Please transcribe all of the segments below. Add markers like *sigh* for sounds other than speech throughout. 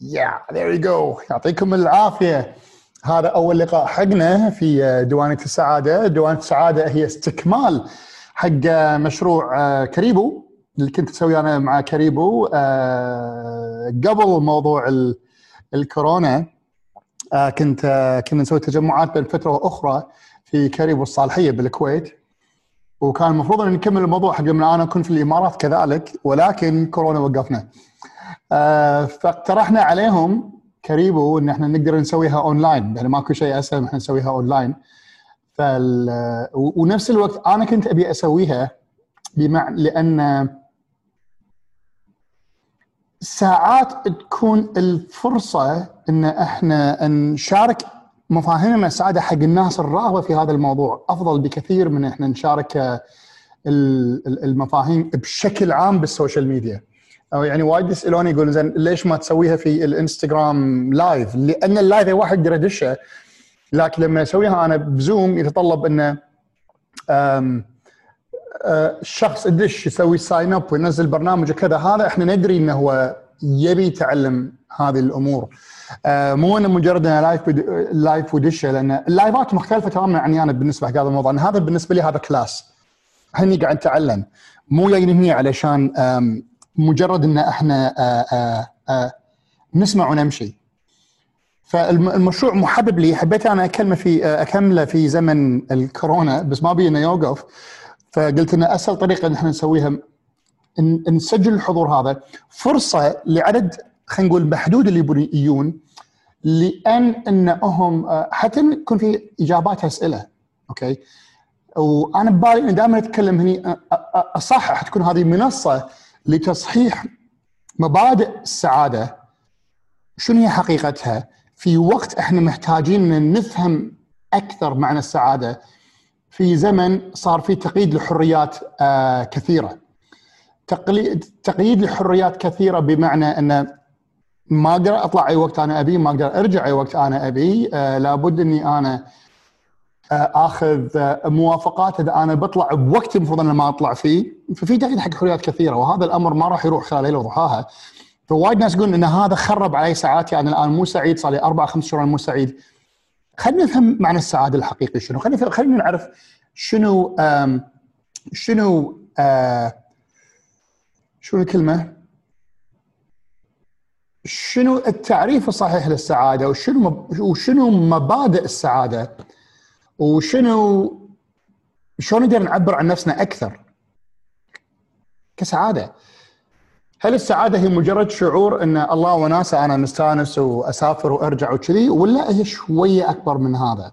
yeah there you go يعطيكم العافية. هذا أول لقاء حقنا في ديوانيه السعادة، ديوانيه السعادة هي استكمال حق مشروع آه، كريبو اللي كنت اسويه أنا مع كريبو آه، قبل موضوع الكورونا. آه، كنت كنا نسوي تجمعات بين فترة وأخرى في كريبو الصالحية بالكويت. وكان المفروض أن نكمل الموضوع حق من أنا كنت في الإمارات كذلك ولكن كورونا وقفنا. آه فاقترحنا عليهم كريبو إن إحنا نقدر نسويها أونلاين يعني ماكو شيء أسهل إحنا نسويها أونلاين. فال ونفس الوقت أنا كنت أبي أسويها بمعنى لأن ساعات تكون الفرصة إن إحنا نشارك مفاهيم السعاده حق الناس الراغبة في هذا الموضوع أفضل بكثير من إحنا نشارك المفاهيم بشكل عام بال social media أو يعني وايد يسالوني يقولون زين ليش ما تسويها في الإنستغرام live؟ لأن ال live واحد يقدر يدشه لكن لما أسويها أنا ب Zoom يتطلب إنه الشخص يدش يسوي sign up وينزل برنامج وكذا. هذا إحنا ندري إنه هو يبي يتعلم هذه الأمور. آه، مو إنه مجرد إنه live live ودشه لأن اللايفات مختلفة تماما عني أنا بالنسبة حق هذا الموضوع. هذا بالنسبة لي هذا class هني قاعد اتعلم مو جايين هني علشان مجرد إن إحنا آه، آه، نسمع ونمشي. فالمشروع محبب لي. حبيت أنا اكلمه في اكمله في زمن الكورونا بس ما بي انه يوقف. فقلت انه أسهل طريقة إن إحنا نسويها نسجل الحضور هذا. فرصة لعدد خلينا نقول محدود اللي يبون يجون لأن انهم آه، حتى يكون في إجابات أسئلة. أوكي؟ وأنا ببالي إني دائما أتكلم هني آه، آه، أصحح تكون هذه منصة لتصحيح مبادئ السعادة. شنو هي حقيقتها؟ في وقت إحنا محتاجين نفهم أكثر معنى السعادة في زمن صار في تقييد لحريات كثيرة. تقييد لحريات كثيرة بمعنى إن ما أقدر أطلع أي وقت أنا أبي ما أقدر أرجع أي وقت أنا أبي آه لابد إني أنا آه آخذ آه موافقات إذا أنا بطلع بوقت المفروض أنا ما أطلع فيه. ففي تقييد حق حريات كثيرة وهذا الأمر ما راح يروح خلال ليلة وضحاها. فوايد ناس يقولون إن هذا خرب علي ساعاتي أنا الآن مو سعيد صار لي أربع خمس شهور مو سعيد. خلينا نفهم معنى السعادة الحقيقي شنو. خلينا خلينا نعرف شنو شنو آه شنو الكلمة؟ شنو التعريف الصحيح للسعادة وشنو وشنو مبادئ السعادة؟ وشنو شلون نقدر نعبر عن نفسنا أكثر كسعادة هل السعادة هي مجرد شعور إن الله وناسه أنا مستانس وأسافر وأرجع وكذي ولا هي شوية أكبر من هذا؟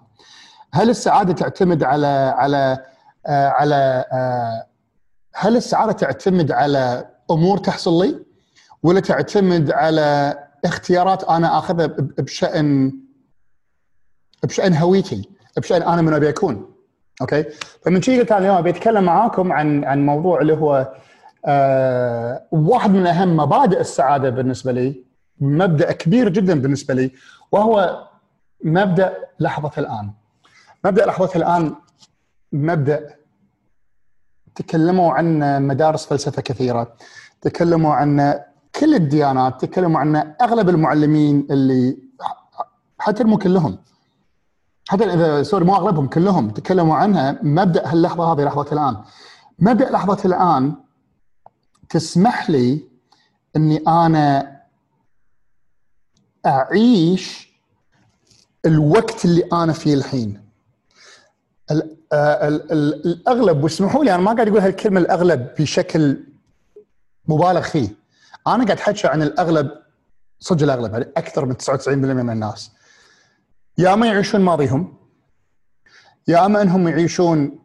هل السعادة تعتمد على على آه على آه هل السعادة تعتمد على أمور تحصل لي؟ ولا تعتمد على اختيارات أنا أخذها بشأن بشأن هويتي بشأن أنا من أبي أكون. أوكي؟ فمن شيء قلت أنا اليوم أبي أتكلم معاكم عن عن موضوع اللي هو آه واحد من أهم مبادئ السعادة بالنسبة لي مبدأ كبير جدا بالنسبة لي وهو مبدأ لحظة الآن. مبدأ لحظة الآن مبدأ تكلموا عن مدارس فلسفة كثيرة تكلموا عن كل الديانات تكلموا عنه أغلب المعلمين اللي حتى مو كلهم. حتى اذا سوري مو أغلبهم كلهم تكلموا عنها مبدأ هاللحظة هذه لحظة الآن. مبدأ لحظة الآن تسمح لي إني أنا أعيش الوقت اللي أنا فيه الحين. آه، الأغلب واسمحوا لي أنا ما قاعد أقول هالكلمة الأغلب بشكل مبالغ فيه. أنا قاعد أحكي عن الأغلب صدق الأغلب يعني أكثر من 99% من الناس. يا أما يعيشون ماضيهم يا أما أنهم يعيشون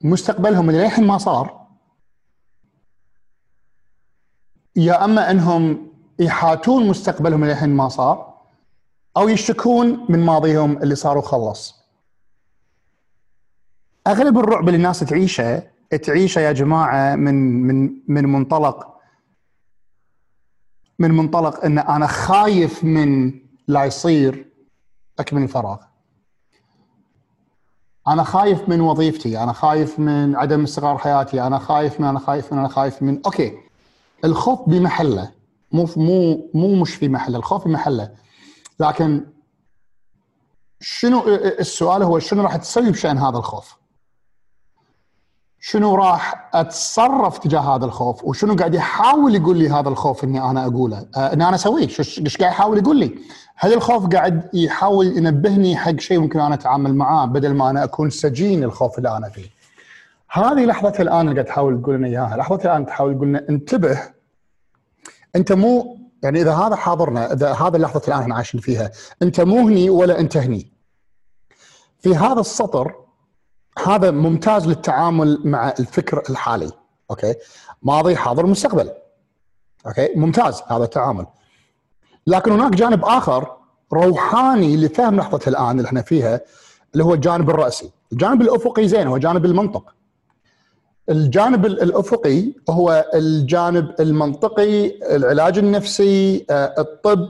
مستقبلهم اللي للحين ما صار يا أما أنهم يحاتون مستقبلهم اللي للحين ما صار أو يشتكون من ماضيهم اللي صار وخلص أغلب الرعب اللي الناس تعيشه تعيشه يا جماعة من من من منطلق من منطلق إن أنا خايف من لا يصير. اكمل الفراغ أنا خايف من وظيفتي أنا خايف من عدم استقرار حياتي أنا خايف من أنا خايف من أنا خايف من. أوكي. الخوف بمحله مو مو مو مش في محله الخوف في محله لكن شنو السؤال هو شنو راح تسوي بشأن هذا الخوف؟ شنو راح أتصرف تجاه هذا الخوف وشنو قاعد يحاول يقول لي هذا الخوف إني أنا أقوله؟ آه إني أنا أسويه. إيش قاعد يحاول يقول لي؟ هل الخوف قاعد يحاول ينبهني حق شيء ممكن أنا أتعامل معاه بدل ما أنا أكون سجين الخوف اللي أنا فيه. هذه لحظة الآن اللي قاعد تحاول تقول لنا إياها. لحظة الآن تحاول تقول لنا انتبه. أنت مو يعني إذا هذا حاضرنا إذا هذا اللحظة الآن إحنا عايشين فيها أنت مو هني ولا أنت هني. في هذا السطر هذا ممتاز للتعامل مع الفكر الحالي okay؟ ماضي حاضر مستقبل okay؟ ممتاز هذا التعامل. لكن هناك جانب آخر روحاني لفهم لحظة الآن اللي إحنا فيها اللي هو الجانب الرأسي. الجانب الأفقي زين هو جانب المنطق. الجانب الأفقي هو الجانب المنطقي العلاج النفسي آه، الطب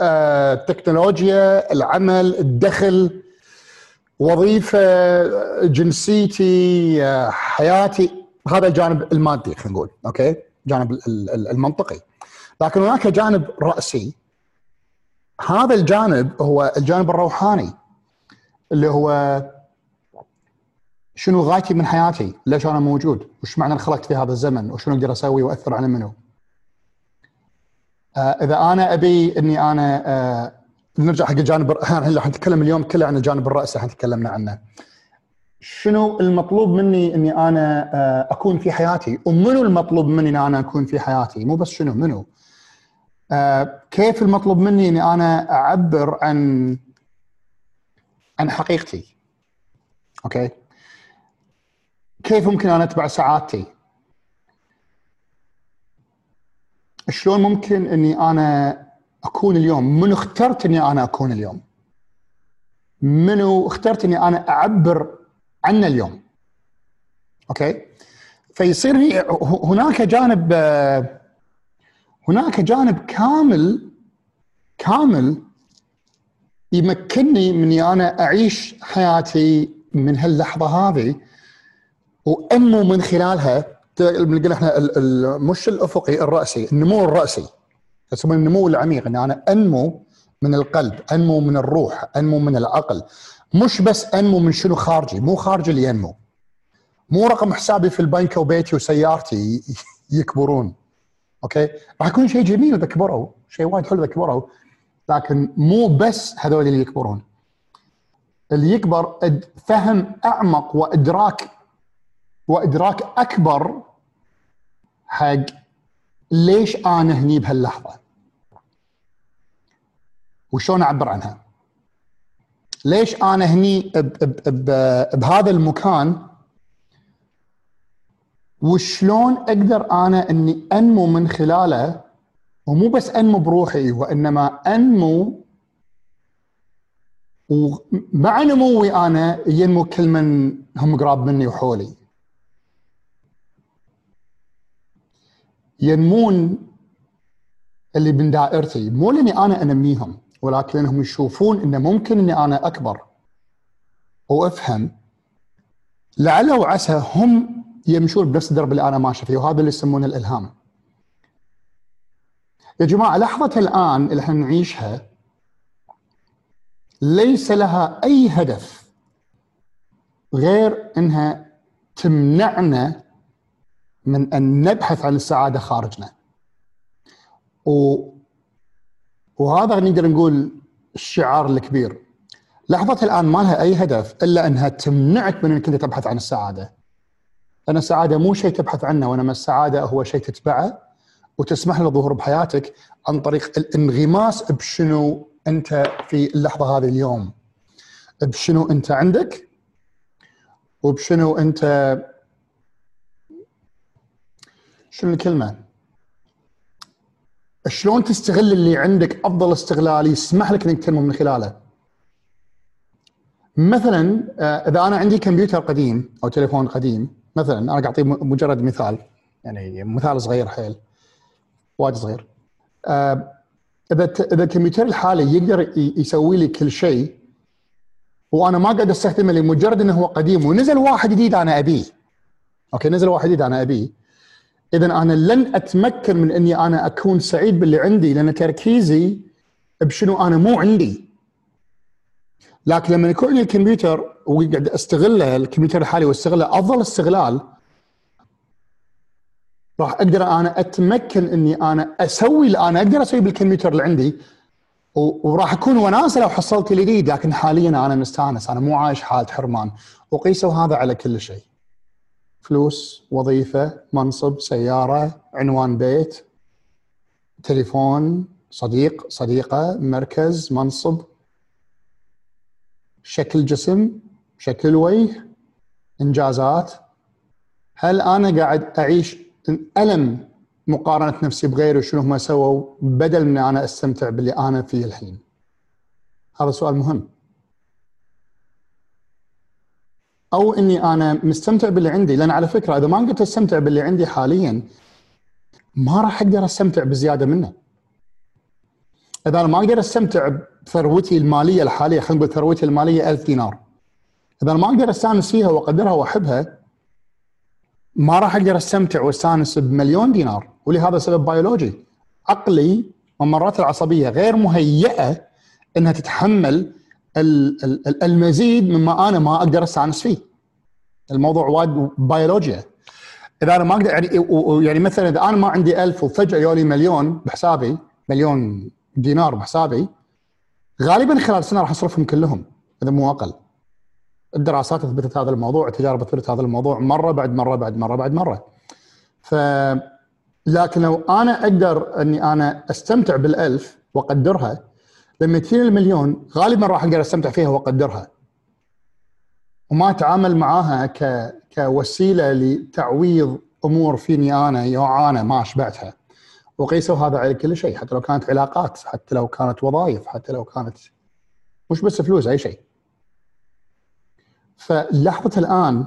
آه، التكنولوجيا العمل الدخل. وظيفة جنسيتي حياتي هذا الجانب المادي خلينا نقول أوكي الجانب المنطقي لكن هناك جانب رأسي هذا الجانب هو الجانب الروحاني اللي هو شنو غايتي من حياتي؟ ليش أنا موجود؟ وش معنى انخلقت في هذا الزمن؟ وشنو أقدر أسوي وأثر على منو؟ آه إذا أنا أبي إني أنا آه نرجع حق الجانب إحنا حنتكلم اليوم كله عن الجانب الرئيسي إحنا تكلمنا عنه. شنو المطلوب مني اني أنا آه، اكون في حياتي؟ ومنو المطلوب مني اني أنا أكون في حياتي؟ مو بس شنو منو؟ آه، كيف المطلوب مني إني أنا أعبر عن عن حقيقتي؟ أوكي؟ كيف ممكن أنا أتبع سعادتي؟ شلون ممكن إني أنا أكون اليوم منو اخترت اني أنا أكون اليوم؟ منو اخترت اني أنا أعبر عنه اليوم؟ أوكي؟ فيصير هناك جانب هناك جانب كامل كامل يمكنني من اني أنا أعيش حياتي من هاللحظة هذه وأنمو من خلالها. نقول إحنا مش الأفقي الرأسي النمو الرأسي. يسمونه النمو العميق اني أنا أنمو من القلب أنمو من الروح أنمو من العقل. مش بس أنمو من شنو خارجي مو خارجي اللي ينمو. مو رقم حسابي في البنك وبيتي وسيارتي *laughs* يكبرون. أوكي؟ راح يكون شيء جميل إذا كبروا شيء وايد حلو إذا كبروا لكن مو بس هذول اللي يكبرون. اللي يكبر فهم أعمق وإدراك وإدراك أكبر حق ليش أنا هني بهاللحظة. وشلون أعبر عنها؟ ليش أنا هني بهذا المكان وشلون أقدر أنا إني أنمو من خلاله؟ ومو بس أنمو بروحي وإنما أنمو ومع نموي أنا ينمو كل من هم قراب مني وحولي. ينمون اللي من دائرتي مو لأني أنا أنميهم. ولكن انهم يشوفون انه ممكن إني أنا أكبر وأفهم لعل وعسى هم يمشون بنفس الدرب اللي أنا ماشي فيه وهذا اللي يسمونه الإلهام. يا جماعة لحظة الآن اللي إحنا نعيشها ليس لها أي هدف غير إنها تمنعنا من أن نبحث عن السعادة خارجنا. و وهذا نقدر نقول الشعار الكبير. لحظة الآن ما لها أي هدف إلا أنها تمنعك من أنك أنت تبحث عن السعادة. لأن السعادة مو شيء تبحث عنه وإنما السعادة هو شيء تتبعه وتسمح له الظهور بحياتك عن طريق الانغماس بشنو أنت في اللحظة هذه اليوم. بشنو أنت عندك وبشنو أنت شنو الكلمة؟ شلون تستغل اللي عندك أفضل استغلال يسمح لك إنك تنمو من خلاله. مثلا آه، إذا أنا عندي كمبيوتر قديم أو تليفون قديم مثلا أنا قاعد أعطي مجرد مثال يعني مثال صغير حيل وايد صغير. آه، إذا إذا الكمبيوتر الحالي يقدر يسوي لي كل شيء وأنا ما قاعد أستخدمه لمجرد إنه هو قديم ونزل واحد جديد أنا أبيه. أوكي نزل واحد جديد أنا أبيه. اذا أنا لن أتمكن من إني أنا أكون سعيد باللي عندي لأن تركيزي بشنو أنا مو عندي. لكن لما يكون لي الكمبيوتر وقاعد أستغله الكمبيوتر الحالي واستغله أفضل استغلال راح أقدر أنا أتمكن إني أنا أسوي اللي أنا أقدر أسويه بالكمبيوتر اللي عندي. وراح أكون وناسة لو حصلت الجديد لكن حاليا أنا مستانس أنا مو عايش حالة حرمان. وقيسوا هذا على كل شيء. فلوس وظيفة منصب سيارة عنوان بيت تليفون صديق صديقة مركز منصب شكل جسم شكل وجه إنجازات. هل أنا قاعد أعيش ألم مقارنة نفسي بغيري وشنو هم سووا بدل من أنا أستمتع باللي أنا فيه الحين؟ هذا سؤال مهم. أو إني أنا مستمتع باللي عندي لأن على فكرة إذا ما قلت أستمتع باللي عندي حاليا ما راح أقدر أستمتع بزيادة منه. إذا أنا ما أقدر أستمتع بثروتي المالية الحالية خلينا نقول ثروتي المالية 1000 دينار إذا أنا ما أقدر أستأنس فيها وأقدرها وأحبها ما راح أقدر أستمتع وأستأنس بمليون دينار. ولهذا سبب بيولوجي. عقلي ممرات العصبية غير مهيئة إنها تتحمل المزيد مما أنا ما أقدر أستأنس فيه. الموضوع وايد بيولوجيا. إذا أنا ما أقدر يعني يعني مثلا إذا أنا ما عندي ألف وفجأة يولي مليون بحسابي مليون دينار بحسابي غالبا خلال سنة راح أصرفهم كلهم إذا مو أقل. الدراسات أثبتت هذا الموضوع، التجارب أثبتت هذا الموضوع مرة بعد مرة بعد مرة بعد مرة. ف لكن لو أنا أقدر إني أنا أستمتع بالألف وأقدرها لما تجيني المليون غالبا راح أقدر أستمتع فيها وأقدرها. وما أتعامل معاها ك كوسيلة لتعويض أمور فيني أنا أنا ما أشبعتها. وقيسوا هذا على كل شيء حتى لو كانت علاقات حتى لو كانت وظائف حتى لو كانت مش بس فلوس أي شيء. فلحظة الآن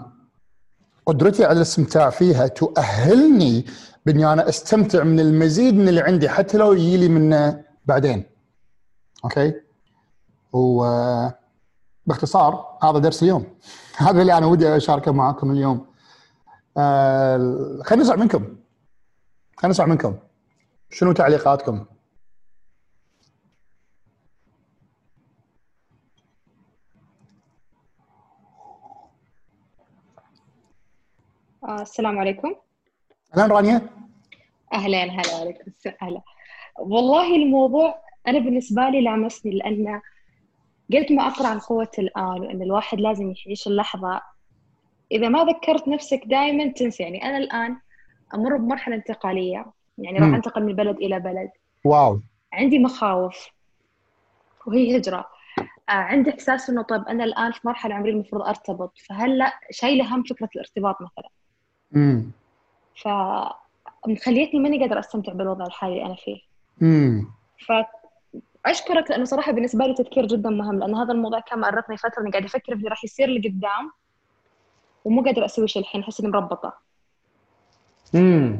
قدرتي على الاستمتاع فيها تؤهلني بإني أنا أستمتع من المزيد من اللي عندي حتى لو يجي لي منه بعدين. أوكي؟ و باختصار هذا درس اليوم *laughs* هذا اللي أنا ودي أشاركه معاكم اليوم. آه خلينا نسمع منكم. خلينا نسمع منكم. شنو تعليقاتكم؟ آه السلام عليكم أهلا رانيا أهلا هلا عليكم هلا والله الموضوع أنا بالنسبة لي لامسني لأن قلت ما أقرأ عن قوة الآن وإن الواحد لازم يعيش اللحظة. إذا ما ذكرت نفسك دائما تنسى. يعني أنا الآن أمر بمرحلة انتقالية. يعني راح أنتقل من بلد إلى بلد. واو. عندي مخاوف وهي هجرة. آه عندي إحساس إنه طيب أنا الآن في مرحلة عمرية المفروض أرتبط. فهل لا؟ شايله هم فكرة الارتباط مثلا. امم ف مخليتني ماني قادرة أستمتع بالوضع الحالي اللي أنا فيه. امم فاشكرك لأنه صراحة بالنسبة لي تذكير جدا مهم لأن هذا الموضوع كان مأرقني فترة إني قاعدة أفكر في اللي راح يصير لي قدام ومو قادره أسوي شيء الحين أحس إني مربطة. امم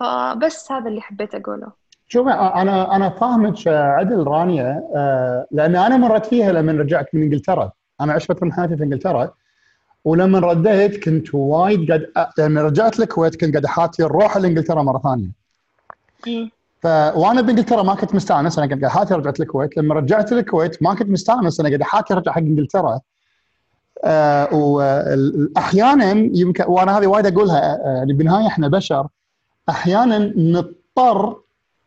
فبس هذا اللي حبيت أقوله. شوف أنا أنا فاهمك عدل رانيا لأن أنا مرت فيها لما رجعت من إنجلترا. أنا عشت فترة من حياتي في إنجلترا ولما رديت كنت وايد قاعد لما رجعت الكويت كنت قاعد حاتي الروح لإنجلترا مرة ثانية. ف وأنا بإنجلترا ما كنت مستأنس. أنا قاعد حاتي رجعت الكويت. لما رجعت الكويت ما كنت مستأنس. أنا قاعد حاتي ارجع حق إنجلترا. آه وأحيانا يمكن وأنا هذه وايد أقولها آه، يعني بالنهاية إحنا بشر. أحيانا نضطر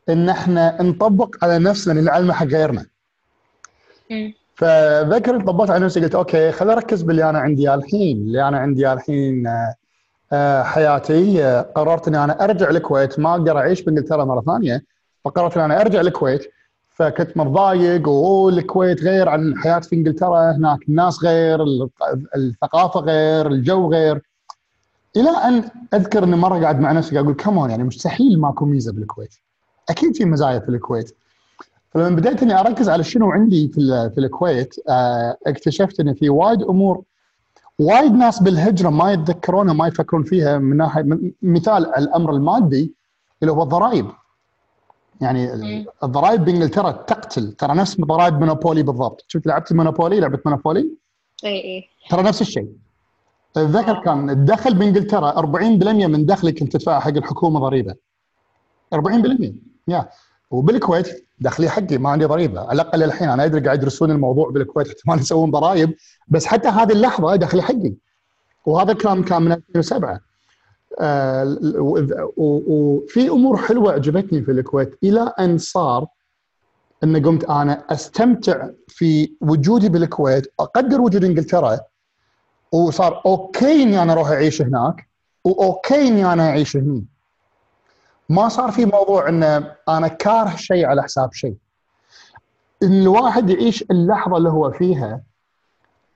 إن إحنا نطبق على نفسنا اللي نعلمه حق غيرنا. فذكر طبقت على نفسي قلت okay خليني أركز باللي أنا عندي الحين. اللي أنا عندي الحين آه، آه، حياتي آه، قررت إني أنا أرجع الكويت. ما أقدر أعيش بإنجلترا مرة ثانية. فقررت إني أنا أرجع الكويت. فكنت متضايق والكويت غير عن حياتي في إنجلترا. هناك الناس غير الثقافة غير الجو غير. إلى أن أذكر إني مرة قاعد مع نفسي أقول come on يعني مستحيل ماكو ميزة بالكويت. أكيد في مزايا في الكويت. فلما بديت إني أركز على شنو عندي في في الكويت آه، اكتشفت إن في وايد أمور وايد ناس بالهجرة ما يتذكرونها ما يفكرون فيها من ناحيه مثال الأمر المادي اللي هو الضرائب. يعني الضرائب بإنجلترا تقتل. ترى نفس ضرائب Monopoly بالضبط. شفت لعبت Monopoly؟ لعبه Monopoly؟ إي إي. ترى نفس الشيء. اتذكر كان الدخل بإنجلترا 40% من دخلك كنت تدفعه حق الحكومة ضريبة. 40% يا. وبالكويت دخلي حقي ما عندي ضريبة. على الأقل الحين أنا أدري قاعد يدرسون الموضوع بالكويت احتمال يسوون ضرائب بس حتى هذه اللحظة دخلي حقي. وهذا الكلام كان من 2007 آه وفي أمور حلوة عجبتني في الكويت. إلى أن صار أن قمت أنا أستمتع في وجودي بالكويت أقدر وجود إنجلترا وصار أوكي إني أنا أروح أعيش هناك وأوكي إني أنا أعيش هني. ما صار في موضوع إن أنا كاره شيء على حساب شيء. الواحد يعيش اللحظة اللي هو فيها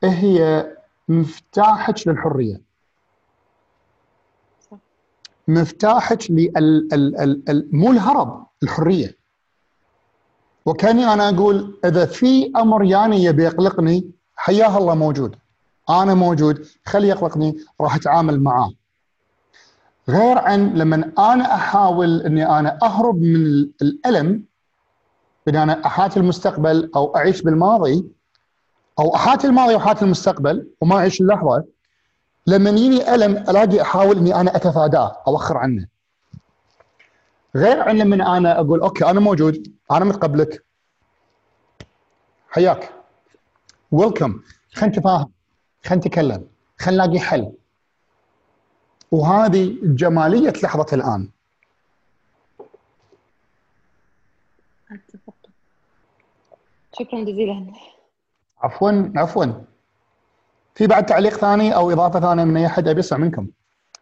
هي مفتاحك للحرية. مفتاحك لل مو الهرب الحرية. وكأني أنا أقول إذا في أمر ياني يبي يقلقني حياه الله موجود. أنا موجود خليه يقلقني راح أتعامل معاه. غير عن لما أنا أحاول إني أنا أهرب من الألم اني أنا احاتي المستقبل أو أعيش بالماضي أو احاتي الماضي واحاتي المستقبل وما أعيش اللحظة لما يجيني ألم ألاقي أحاول إني أنا أتفاداه اوخر عنه. غير عن لما أنا أقول أوكي أنا موجود أنا متقبلك. حياك. ويلكم خلينا نتفاهم. خلينا نتكلم. خلينا نلاقي حل. وهذه جمالية لحظة الآن. شكرا جزيلا. عفوا عفوا. في بعد تعليق ثاني أو إضافة ثانية من أي أحد أبي اسمع منكم؟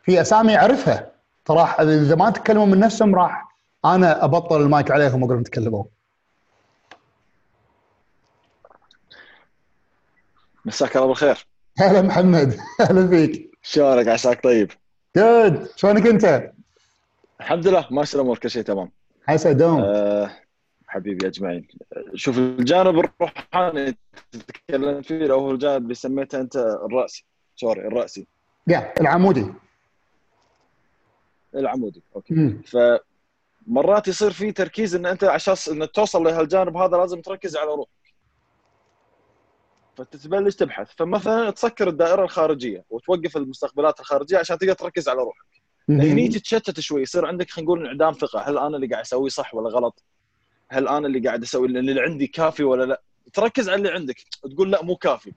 في أسامي أعرفها. فراح إذا ما تكلموا من نفسهم راح أنا أبطل المايك عليهم واقول لهم تكلموا مساك الله بالخير. هلا محمد. *laughs* هلا فيك. شلونك؟ عساك طيب؟ good شلونك انت؟ الحمد لله ماشي الأمور كل شيء تمام. عسى دوم. أه حبيبي أجمعين. شوف الجانب الروحاني تتكلم فيه هو الجانب اللي سميته أنت الرأسي. sorry الرأسي. yeah العمودي. العمودي okay. مم. فمرات يصير في تركيز إن أنت عشان انك توصل لهالجانب هذا لازم تركز على روحك. فتتبلش تبحث؟ فمثلا تسكر الدائرة الخارجية وتوقف المستقبلات الخارجية عشان تقدر تركز على روحك. هني تتشتت شوي يصير عندك خلينا نقول انعدام ثقة. هل أنا اللي قاعد اسويه صح ولا غلط؟ هل أنا اللي قاعد أسوي اللي عندي كافي ولا لا؟ تركز على اللي عندك. تقول لا مو كافي.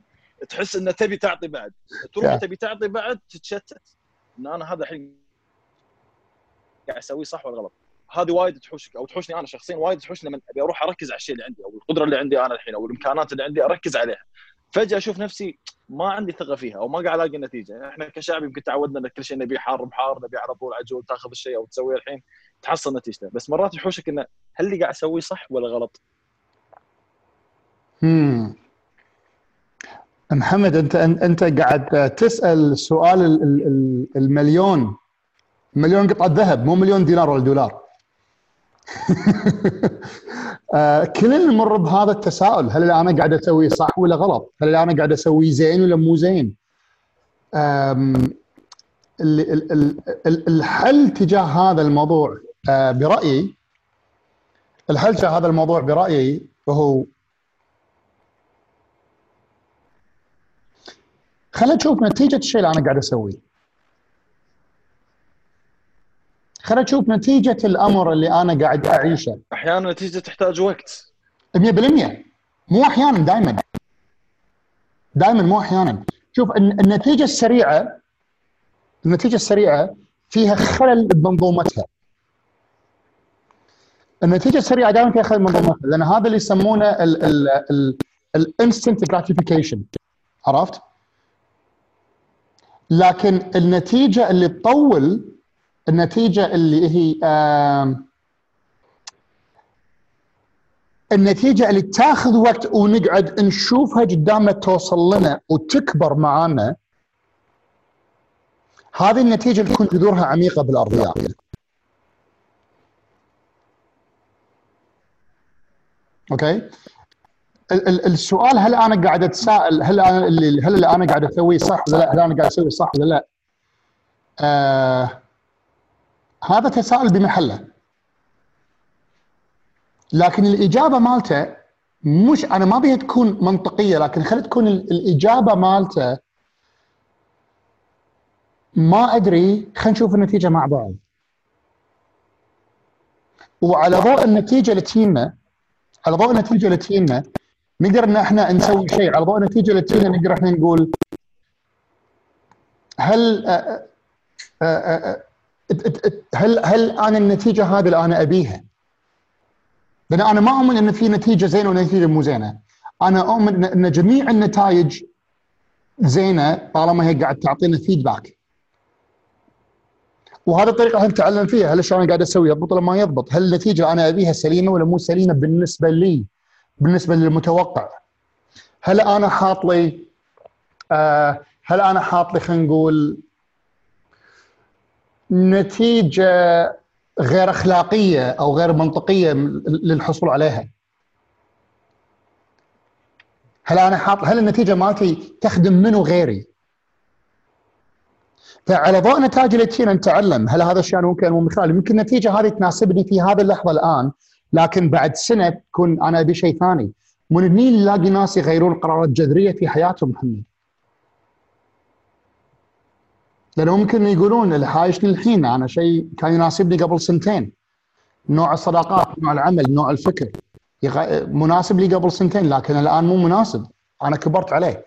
تحس إنه تبي تعطي بعد. تروح. تبي تعطي بعد تتشتت إن أنا هذا الحين قاعد اسويه صح ولا غلط. هذه وايد تحوشك أو تحوشني أنا شخصيا وايد تحوشني لما أبي أروح أركز على الشيء اللي عندي أو القدرة اللي عندي أنا الحين أو الإمكانات اللي عندي أركز عليها. فجأة أشوف نفسي ما عندي ثقة فيها أو ما قاعد ألاقي نتيجه إحنا كشعب يمكن تعودنا ان كل شيء نبي حار بحار نبي على طول عجول تاخذ الشيء أو تسويه الحين تحصل نتيجته. بس مرات يحوشك إنه هل اللي قاعد أسويه صح ولا غلط؟ مم. محمد انت أنت قاعد تسأل سؤال ال- ال- ال- المليون. مليون قطعة ذهب مو مليون دينار ولا دولار. *laughs* كلنا نمر بهذا التساؤل هل أنا قاعد اسويه صح ولا غلط؟ هل أنا قاعد اسويه زين ولا مو زين؟ الحل تجاه هذا الموضوع آه، برأيي الحل تجاه هذا الموضوع برأيي وهو خلينا نشوف نتيجة الشيء اللي أنا قاعد أسويه خلينا نشوف نتيجة الأمر اللي أنا قاعد أعيشه. أحيانا النتيجة تحتاج وقت. 100% مو أحيانا دائما دائما مو أحيانا. شوف الن- النتيجة السريعة النتيجة السريعة فيها خلل بمنظومتها النتيجة السريعة دائما فيها خلل بمنظومتها لأن هذا اللي يسمونه الانستنت جراتيفيكيشن عرفت؟ لكن النتيجة اللي تطول النتيجة اللي هي آم، النتيجة اللي تاخذ وقت ونقعد نشوفها قدامنا توصل لنا وتكبر معانا هذه النتيجة اللي تكون جذورها عميقة بالارضيات أوكي ال- ال- السؤال هل أنا قاعد أتساءل هل أنا اللي هل اللي أنا قاعد أسويه صح ولا لا؟ هل أنا قاعد أسوي صح ولا لا؟ آه هذا تساؤل بمحله. لكن الإجابة مالته مش أنا ما بيها تكون منطقية لكن خلي تكون ال- الإجابة مالته ما أدري خلينا نشوف النتيجة مع بعض. وعلى ضوء النتيجة اللي تجينا على ضوء النتيجة اللي تجينا نقدر إن إحنا نسوي شيء. على ضوء النتيجة اللي تجينا نقدر إحنا نقول هل آه، آه، آه، هل هل أنا النتيجة هذه اللي أنا أبيها؟ لأن أنا ما أؤمن إن في نتيجة زينة ونتيجة مو زينة. أنا أؤمن ان جميع النتائج زينة طالما هي قاعد تعطينا فيدباك. وهذه الطريقة إحنا نتعلم فيها هل أنا قاعد اسويه يضبط ولا ما يضبط؟ هل النتيجة أنا أبيها سليمة ولا مو سليمة بالنسبة لي؟ بالنسبة للمتوقع؟ هل أنا حاط لي آه هل أنا حاط لي خلينا نقول نتيجة غير أخلاقية أو غير منطقية للحصول عليها؟ هل أنا حاط هل النتيجة مالتي تخدم منو غيري؟ فعلى ضوء نتائج اللي تجينا نتعلم هل هذا الشيء ممكن مثال يمكن النتيجة هذه تناسبني في هذه اللحظة الآن لكن بعد سنة تكون أنا أبي شيء ثاني من هني نلاقي ناس يغيرون قرارات جذرية في حياتهم محمد لأنه ممكن يقولون اللي حايشني الحين أنا شيء كان يناسبني قبل سنتين. نوع الصداقات نوع العمل نوع الفكر. مناسب لي قبل سنتين لكن الآن مو مناسب. أنا كبرت عليه.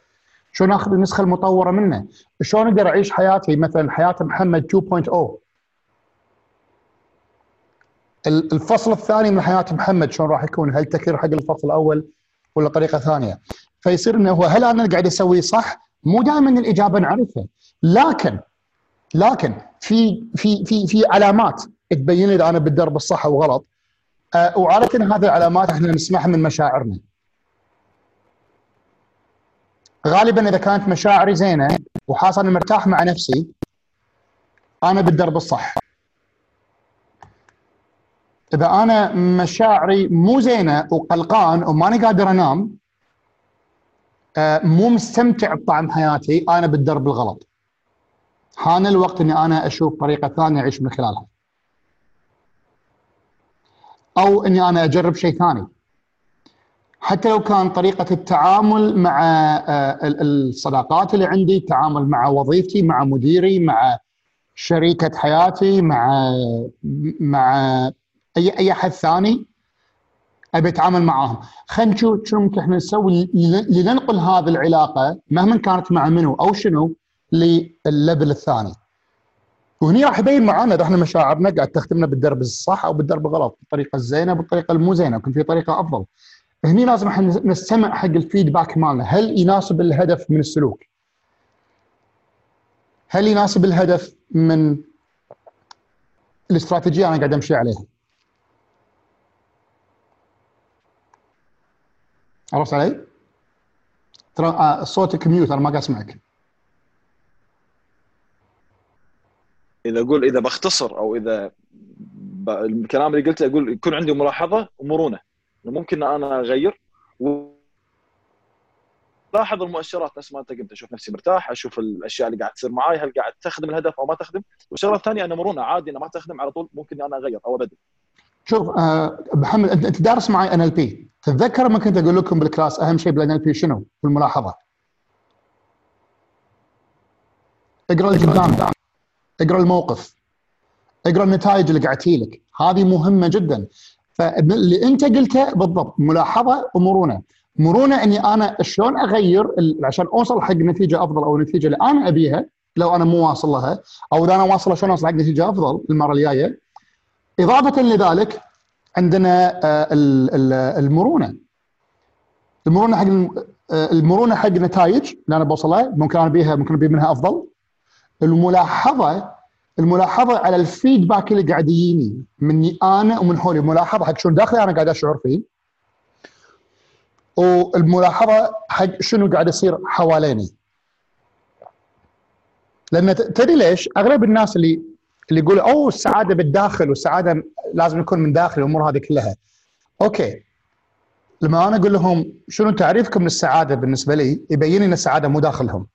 شلون آخذ النسخة المطورة منه؟ شلون أقدر أعيش حياتي؟ مثلا حياة محمد 2.0 الفصل الثاني من حياة محمد شلون راح يكون؟ هل تكرر حق الفصل الأول ولا طريقة ثانية؟ فيصير إنه هو هل أنا قاعد أسوي صح؟ مو دائما الإجابة نعرفها. لكن لكن في في في في علامات تبين لي أنا بالدرب الصح أو غلط. أه وعادة هذه العلامات إحنا نسمعها من مشاعرنا. غالبا إذا كانت مشاعري زينة وحاسس إني مرتاح مع نفسي أنا بالدرب الصح. إذا أنا مشاعري مو زينة وقلقان وماني قادر أنام أه مو مستمتع بطعم حياتي أنا بالدرب الغلط. حان الوقت إني أنا أشوف طريقة ثانية أعيش من خلالها. أو إني أنا أجرب شيء ثاني. حتى لو كان طريقة التعامل مع آه، الصداقات اللي عندي التعامل مع وظيفتي مع مديري مع شريكة حياتي مع مع أي أي أحد ثاني أبي أتعامل معاهم. خلينا نشوف شنو ممكن إحنا نسوي لننقل هذه العلاقة مهما كانت مع منو أو شنو للليفل الثاني. وهني راح يبين معانا إذا إحنا مشاعرنا قاعد تخدمنا بالدرب الصح أو بالدرب الغلط بالطريقة الزينة بالطريقة المو زينة يمكن في طريقة أفضل. هني لازم إحنا نستمع حق الفيدباك مالنا. هل يناسب الهدف من السلوك؟ هل يناسب الهدف من الاستراتيجية أنا قاعد أمشي عليها؟ عرفت علي؟ ترى آه، صوتك ميوت أنا ما قاعد أسمعك. إذا أقول إذا بختصر أو إذا ب... الكلام اللي قلته أقول يكون عندي ملاحظة ومرونة ممكن أنا أغير و... لاحظ المؤشرات نفس ما أنت قلت أشوف نفسي مرتاح أشوف الأشياء اللي قاعد تصير معي هل قاعد تخدم الهدف أو ما تخدم. والشغله الثانية أنا مرونة عادي أنا ما تخدم على طول ممكن أنا أغير أو أبدل. شوف آه محمد أنت دارس معي NLP تتذكر لما كنت أقول لكم بالكلاس أهم شيء بال NLP شنو؟ بالملاحظه اقرأ اللي قدامك اقرأ الموقف. اقرأ النتائج اللي قاعد لك هذه مهمة جدا. فاللي انت قلته بالضبط ملاحظة ومرونة. مرونة إني أنا شلون أغير عشان أوصل حق نتيجة أفضل أو النتيجه اللي أنا أبيها لو أنا مو واصل لها أو إذا أنا واصل شلون أوصل حق نتيجة أفضل المرة الجاية. إضافة لذلك عندنا آه، المرونة. المرونة حق آه، المرونة حق نتائج اللي أنا بوصلها ممكن أنا أبيها ممكن أبي منها أفضل. الملاحظة الملاحظة على الفيدباك اللي قاعد يجيني مني أنا ومن حولي ملاحظه حق شنو داخلي أنا قاعد أشعر فيه والملاحظة حق شنو قاعد يصير حواليني لأن تدري ليش؟ أغلب الناس اللي اللي يقول أوه السعادة بالداخل والسعادة لازم يكون من داخل الأمور هذه كلها. okay لما أنا أقول لهم شنو تعريفكم للسعادة بالنسبة لي يبين إن السعادة مو داخلهم.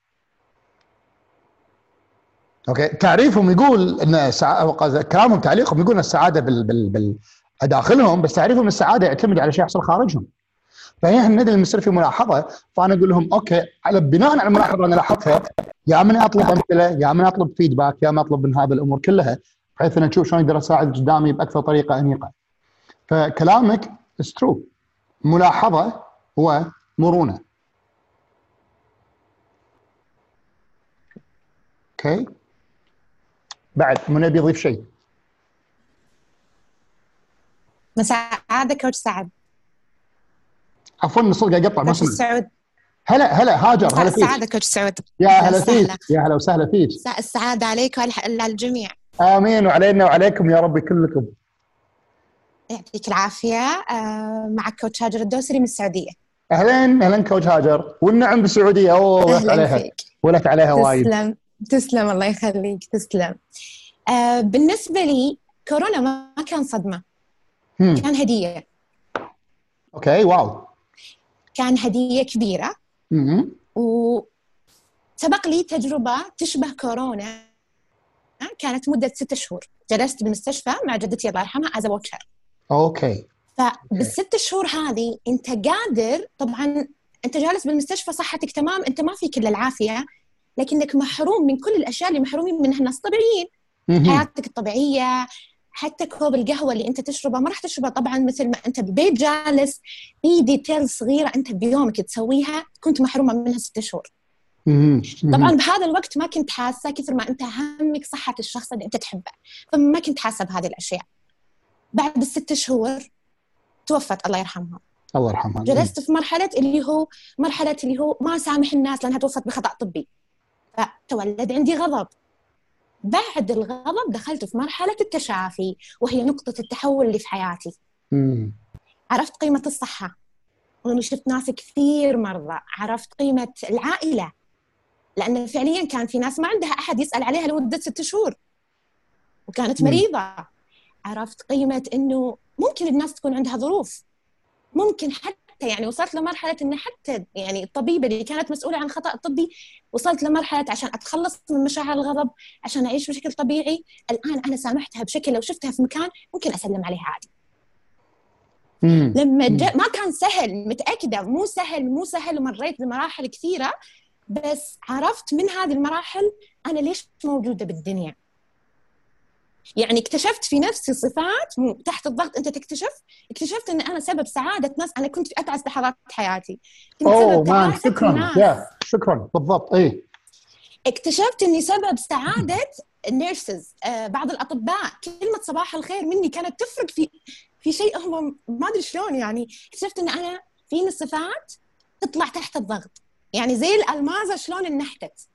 okay تعريفهم يقول إن سع... كلامهم تعليقهم يقول إن السعادة بال... بال... بال... داخلهم بس تعريفهم السعادة يعتمد على شيء يحصل خارجهم فهي ندري لما يصير في ملاحظة فأنا أقول لهم okay على بناء على الملاحظة اللي أنا لاحظتها يا من أطلب أمثلة يا من أطلب feedback يا من أطلب من هذه الأمور كلها بحيث إن نشوف شلون أقدر أساعد قدامي بأكثر طريقة أنيقة. فكلامك is true ملاحظة ومرونه. okay بعد من يبي يضيف شيء؟ مساعدة coach سعد. عفوا الصوت قاعد يقطع ما سمعت. سعود. هلا هلا هاجر هلا فيك. السعادة coach سعود. يا هلا. فيك يا هلا وسهلا فيك. السعادة عليك وعلى الجميع آمين وعلينا وعليكم يا رب كلكم. يعطيك العافية. آه، معك coach هاجر الدوسري من السعودية. اهلين أهلا coach هاجر. والنعم بالسعودية. أوه ولهت أنا عليها. ولهت عليها وايد. تسلم. تسلم الله يخليك تسلم. آه، بالنسبة لي كورونا ما كان صدمة هم. كان هدية. okay wow. كان هدية كبيرة. مم. وسبق لي تجربة تشبه كورونا. كانت مدة ستة شهور. جلست بالمستشفى مع جدتي الله يرحمها as watcher okay. فبالست شهور هذه أنت قادر طبعا أنت جالس بالمستشفى صحتك تمام أنت ما فيك إلا العافية. لكنك محروم من كل الأشياء اللي محرومين منها. الناس طبيعيين. مهم. حياتك الطبيعية حتى كوب القهوة اللي أنت تشربه ما راح تشربه طبعا مثل ما أنت بالبيت جالس في details صغيرة أنت بيومك تسويها كنت محرومة منها ست شهور. طبعا بهذا الوقت ما كنت حاسة كثر ما أنت همك صحة الشخص اللي أنت تحبه. فما كنت حاسة بهذه الأشياء. بعد الست شهور توفت الله يرحمها. الله يرحمها. جلست في مرحلة اللي هو مرحلة اللي هو ما سامح الناس لأنها توفت بخطأ طبي. فتولد عندي غضب. بعد الغضب دخلت في مرحلة التشافي وهي نقطة التحول اللي في حياتي. مم. عرفت قيمة الصحة. واني شفت ناس كثير مرضى. عرفت قيمة العائلة. لأن فعليا كان في ناس ما عندها أحد يسأل عليها لمدة ست شهور. وكانت مم. مريضة. عرفت قيمة إنه ممكن الناس تكون عندها ظروف. ممكن حتى يعني وصلت لمرحلة إن حتى يعني الطبيبه اللي كانت مسؤولة عن خطأ طبي وصلت لمرحلة عشان أتخلص من مشاعر الغضب عشان أعيش بشكل طبيعي الآن أنا سامحتها بشكل لو شفتها في مكان ممكن أسلم عليها عادي مم. لما. جاء ما كان سهل متأكدة مو سهل مو سهل ومريت بمراحل كثيرة بس عرفت من هذه المراحل أنا ليش موجودة بالدنيا يعني اكتشفت في نفسي صفات تحت الضغط. انت تكتشف اكتشفت إن أنا سبب سعادة ناس. أنا كنت في أتعس لحظات حياتي. كنت سبب مان شكرا. يا شكرا. بالضبط. اي اكتشفت إني سبب سعادة ال nurses آه بعض الأطباء. كلمة صباح الخير مني كانت تفرق في في شيء هم ما أدري شلون يعني. اكتشفت إن أنا فيني صفات تطلع تحت الضغط. يعني زي الالمازه شلون انحتت.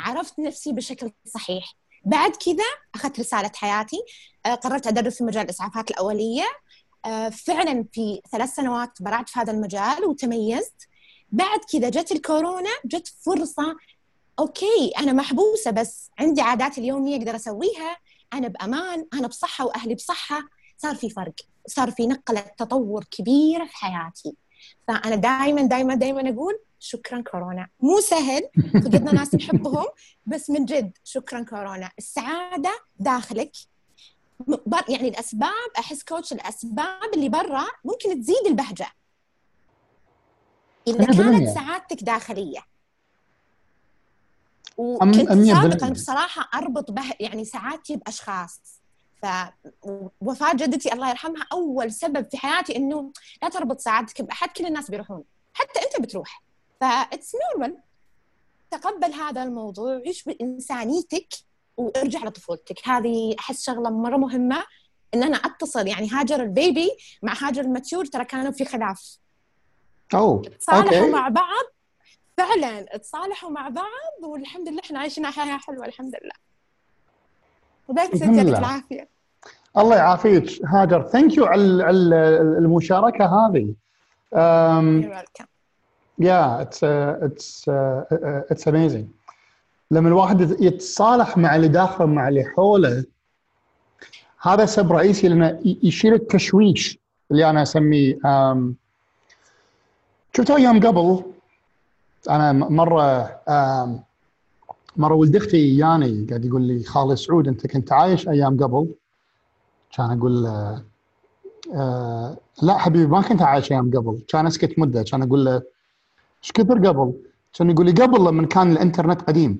عرفت نفسي بشكل صحيح. بعد كذا أخذت رسالة حياتي آه، قررت أدرس في مجال الإسعافات الأولية. آه، فعلا في ثلاث سنوات برعت في هذا المجال وتميزت. بعد كذا جت الكورونا جت فرصة أوكي أنا محبوسة بس عندي عاداتي اليومية أقدر أسويها. أنا بأمان أنا بصحة وأهلي بصحة. صار في فرق صار في نقلة تطور كبيرة في حياتي. فأنا دائما دائما دائما أقول شكرا كورونا. مو سهل فقدنا ناس نحبهم بس من جد شكرا كورونا. السعادة داخلك. يعني الأسباب أحس كوتش الأسباب اللي برا ممكن تزيد البهجة. إذا 100%. كانت سعادتك داخلية. وكنت سابقا. بصراحة أربط به يعني سعادتي بأشخاص. فوفاة جدتي الله يرحمها أول سبب في حياتي إنه لا تربط سعادتك بأحد كل الناس بيروحون. حتى أنت بتروح. ف it's normal تقبل هذا الموضوع عيش بانسانيتك وارجع لطفولتك. هذه أحس شغلة مرة مهمة إن أنا أتصل. يعني هاجر ال baby مع هاجر ال mature ترى كانوا في خلاف. أوه تصالحوا مع بعض. فعلا تصالحوا مع بعض والحمد لله إحنا عايشين حياة حلوة الحمد لله. و that's الحمد يعطيك. العافية. الله يعافيك هاجر. thank you على على المشاركة هذه. Yeah it's uh, it's uh, uh, it's amazing. لما الواحد يتصالح مع اللي داخله مع اللي حوله هذا سبب رئيسي لأنه يشيل التشويش اللي أنا أسميه um, شفتوا أيام قبل؟ أنا مرة um, مرة ولد أختي ياني قاعد يقول لي خالي سعود أنت كنت عايش أيام قبل؟ كان أقول له آه لا حبيبي ما كنت عايش أيام قبل. كان أسكت مدة كان أقول له إيش كثر قبل؟ كان يقول لي قبل لما كان الإنترنت قديم.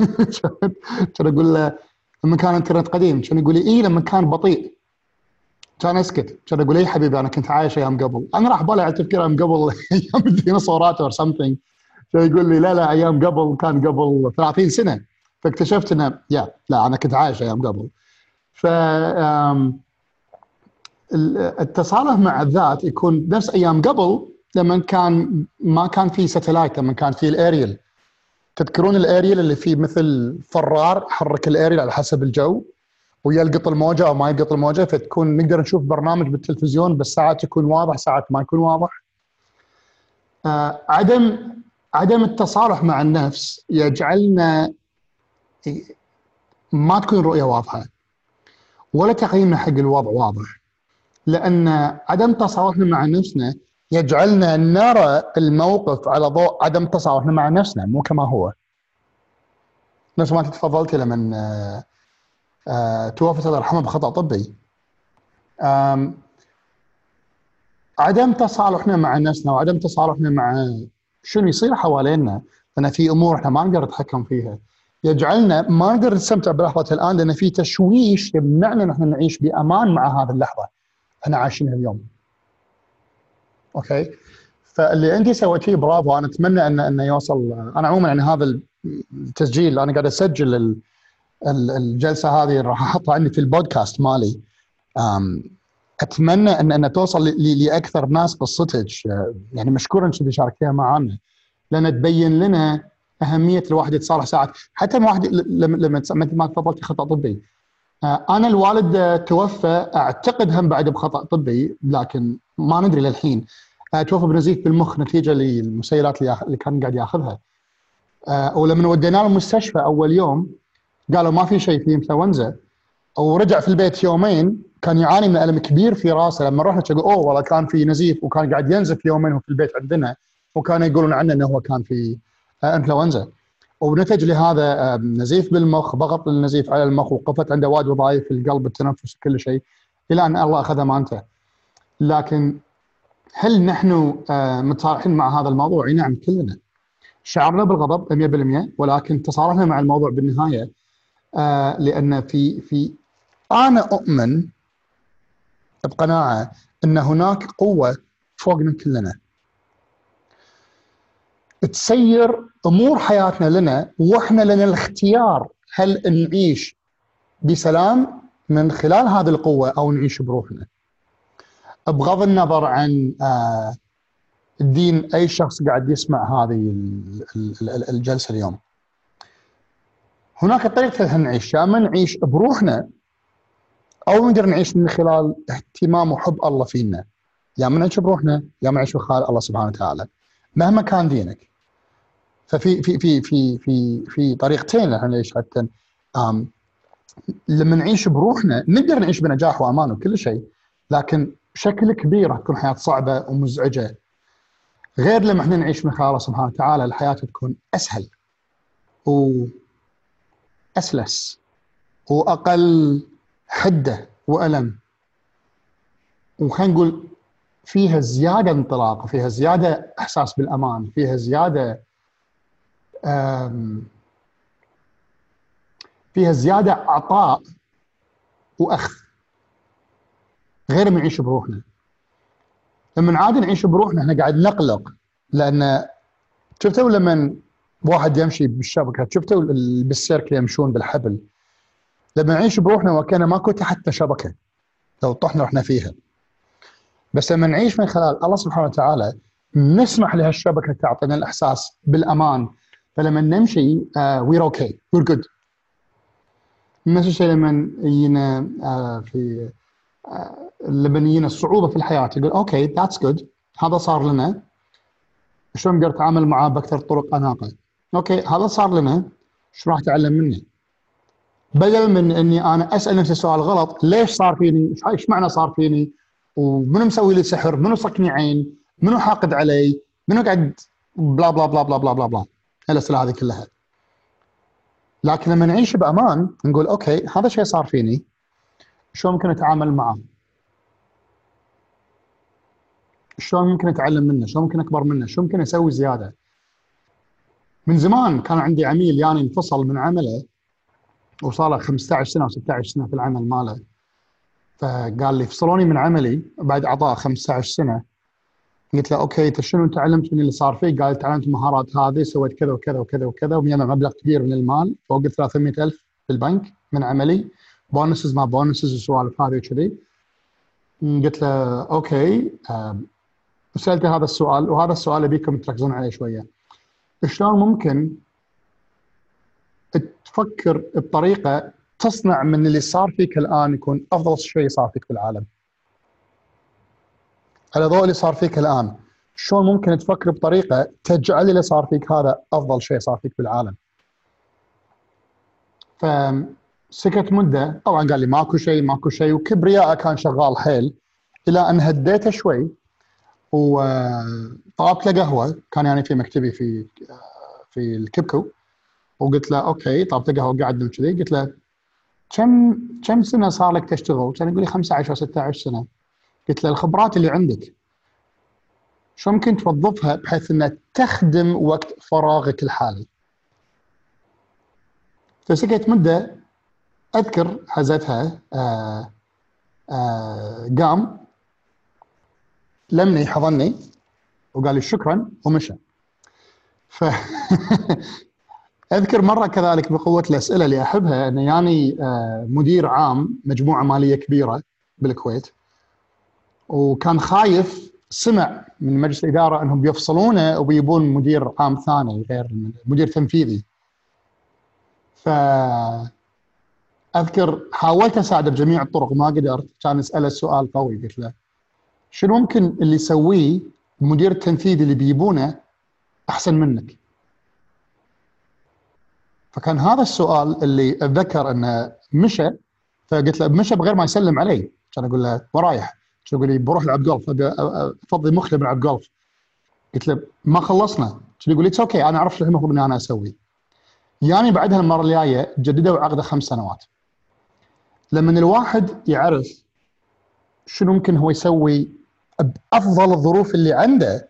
*laughs* كان أقول له لما كان انترنت قديم كان يقول لي اي لما كان بطيء. كان أسكت. كان أقول اي حبيبي أنا كنت عايش أيام قبل. أنا راح بالي على تفكير أيام قبل. *laughs* أيام الديناصورات or something كان يقول لي لا لا أيام قبل كان قبل 30 سنة. فاكتشفت إنه يا لا أنا كنت عايش أيام قبل. ف التصالح مع الذات يكون نفس أيام قبل لما كان ما كان في ساتلايت لما كان في الأريل تذكرون الأريل اللي فيه مثل فرار حرك الأريل على حسب الجو ويلقط الموجة أو ما يلقط الموجة فتكون نقدر نشوف برنامج بالتلفزيون بس ساعات يكون واضح ساعات ما يكون واضح. آه عدم عدم التصالح مع النفس يجعلنا ما تكون الرؤيه واضحة ولا تقييمنا حق الوضع واضح لأن عدم تصالحنا مع نفسنا يجعلنا نرى الموقف على ضوء عدم تصالحنا مع نفسنا مو كما هو. نفس ما انت تفضلتي لما آه آه، توفت الله يرحمها بخطأ طبي عدم تصالحنا مع نفسنا وعدم تصالحنا مع شنو يصير حوالينا لأن في أمور إحنا ما نقدر نتحكم فيها يجعلنا ما نقدر نستمتع بلحظة الآن لأن في تشويش يمنعنا إن إحنا نعيش بأمان مع هذه اللحظة إحنا عايشينها اليوم. أوكي؟ فاللي انت سويتيه برافو. أنا أتمنى انه انه يوصل أنا عموما يعني هذا التسجيل. أنا قاعد أسجل ال- ال- الجلسة هذه راح أحطها عندي في البودكاست مالي. أتمنى ان إن توصل لأكثر ناس قصتك أه، يعني مشكورا انك شاركتيها معنا لأن تبين لنا أهمية الواحد يتصالح ساعات. حتى الواحد لما لما مثل ما تفضلتي خطأ طبي. أه، أنا الوالد توفى. أعتقد هم بعد بخطأ طبي. لكن ما ندري للحين. أه، توفى بنزيف بالمخ نتيجة للمسيرات اللي كان قاعد ياخذها. أه، ولما وديناه المستشفى أول يوم قالوا ما في شيء في انفلونزا ورجع في البيت يومين كان يعاني من ألم كبير في راسه. لما رحنا يقول أوه والله كان في نزيف. وكان قاعد ينزف يومين في البيت عندنا. وكانوا يقولون عنه إنه هو كان في آه، انفلونزا ونتج لهذا آه، نزيف بالمخ ضغط النزيف على المخ وقفت عنده وايد وظائف القلب التنفس كل شيء. إلى أن الله اخذ امانته لكن هل نحن آه، متصالحين مع هذا الموضوع؟ نعم كلنا شعرنا بالغضب 100% ولكن تصالحنا مع الموضوع بالنهاية آه، لأن في في أنا أؤمن بقناعة أن هناك قوة فوقنا كلنا تسير أمور حياتنا لنا وإحنا لنا الاختيار هل نعيش بسلام من خلال هذه القوة أو نعيش بروحنا. بغض النظر عن آه، الدين أي شخص قاعد يسمع هذه ال- ال- ال- الجلسة اليوم. هناك طريقتين هل نعيش يا اما نعيش بروحنا أو نقدر نعيش من خلال اهتمام وحب الله فينا. يا اما نعيش بروحنا يا اما نعيش بخال الله سبحانه وتعالى. مهما كان دينك. ففي في في في في في طريقتين إحنا نعيش حتى لما نعيش بروحنا نقدر نعيش بنجاح وأمان وكل شيء لكن بشكل كبير راح تكون حياة صعبة ومزعجة. غير لما إحنا نعيش من الله سبحانه وتعالى الحياة تكون أسهل وأسلس وأقل حدة وألم. وخلينا نقول فيها زيادة انطلاق فيها زيادة إحساس بالأمان فيها زيادة فيها زيادة عطاء وأخذ. غير ما نعيش بروحنا. لما عاد نعيش بروحنا إحنا قاعد نقلق. لأن شفتوا لما واحد يمشي بالشبكة؟ شفتوا ال- بالسيرك يمشون بالحبل؟ لما نعيش بروحنا وكان ماكو حتى شبكة لو طحنا رحنا فيها. بس لما نعيش من خلال الله سبحانه وتعالى نسمح لهالشبكة تعطينا الإحساس بالأمان. فلما نمشي we're okay we're good نفس الشيء لما يجينا آه، في آه، يجينا الصعوبة في الحياة. يقول okay that's good هذا صار لنا. شلون نقدر نتعامل معاه بأكثر طرق أناقة؟ okay هذا صار لنا. شو راح اتعلم منه بدل من إني أنا أسأل نفسي سؤال غلط ليش صار فيني؟ إيش معنى صار فيني؟ ومنو مسوي لي سحر؟ منو صكني عين؟ منو حاقد علي؟ منو قاعد بلا بلا بلا بلا بلا بلا بلا؟ الأسئلة هذه كلها. لكن لما نعيش بأمان نقول أوكي هذا شيء صار فيني. شلون ممكن أتعامل معه؟ شلون ممكن أتعلم منه؟ شلون ممكن أكبر منه؟ شلون ممكن أسوي زيادة؟ من زمان كان عندي عميل يعني انفصل من عمله وصار له 15 سنة أو 16 سنة في العمل ماله. فقال لي فصلوني من عملي. بعد أعطاه 15 سنة. قلت له okay أنت شنو تعلمت من اللي صار فيك؟ قال تعلمت المهارات هذه سويت كذا وكذا وكذا وكذا ومجمع مبلغ كبير من المال فوق 300000 في البنك من عملي. bonuses ما bonuses والسوالف هذه وكذي. قلت له okay آم، وسالته هذا السؤال وهذا السؤال ابيكم تركزون عليه شوية. شلون ممكن تفكر بطريقة تصنع من اللي صار فيك الآن يكون أفضل شيء صار فيك بالعالم؟ على ضوء اللي صار فيك الآن شلون ممكن تفكر بطريقة تجعل اللي صار فيك هذا أفضل شيء صار فيك بالعالم؟ فسكت مدة. طبعا قال لي ماكو شيء ماكو شيء وكبرياء كان شغال حيل إلى أن هديته شوي. وطلبت له قهوة كان يعني في مكتبي في في الكبكو وقلت له أوكي طلبت له قهوة قعدنا كذي قلت له كم كم سنة صار لك تشتغل؟ كان يقول لي 15 أو 16 سنة قلت له الخبرات اللي عندك شو ممكن توظفها بحيث إنها تخدم وقت فراغك الحالي فسكت مدة أذكر حزتها آه آه قام لمني حضني وقال لي شكرا ومشى. ف *laughs* أذكر مرة كذلك بقوة الأسئلة اللي أحبها انه يعني آه، مدير عام مجموعة مالية كبيرة بالكويت وكان خايف سمع من مجلس الإدارة إنهم بيفصلونه وبيبون مدير عام ثاني غير مدير تنفيذي. ف أذكر حاولت اساعده بجميع الطرق ما قدرت كان اساله سؤال قوي قلت له شنو ممكن اللي يسويه المدير التنفيذي اللي بيجيبونه أحسن منك؟ فكان هذا السؤال اللي أتذكر أنه مشى فقلت له مشى بغير ما يسلم علي. كان أقول له ورايح. كان يقول لي بروح العب جولف أفضي مخي بلعب جولف قلت له ما خلصنا. كان يقول لي أوكي أنا أعرف المفروض اني أنا أسوي يعني بعدها المرة الجاية جددوا عقده خمس سنوات. لما الواحد يعرف شنو ممكن هو يسوي بأفضل الظروف اللي عنده.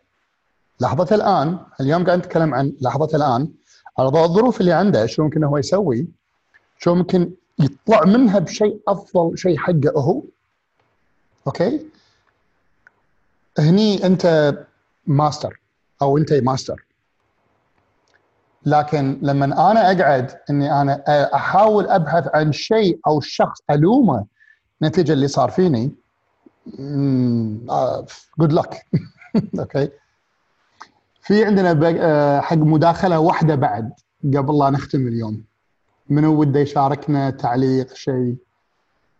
لحظة الآن اليوم قاعد نتكلم عن لحظة الآن على ضوء الظروف اللي عنده شو ممكن هو يسوي؟ شو ممكن يطلع منها بشيء أفضل شيء حقه هو؟ okay؟ هني أنت ماستر أو أنت ماستر. لكن لما أنا أقعد إني أنا أحاول أبحث عن شيء أو شخص ألومه نتيجة اللي صار فيني جود لك أوكي في عندنا آه، حق مداخلة واحدة بعد قبل لا نختم اليوم. منو وده يشاركنا تعليق شيء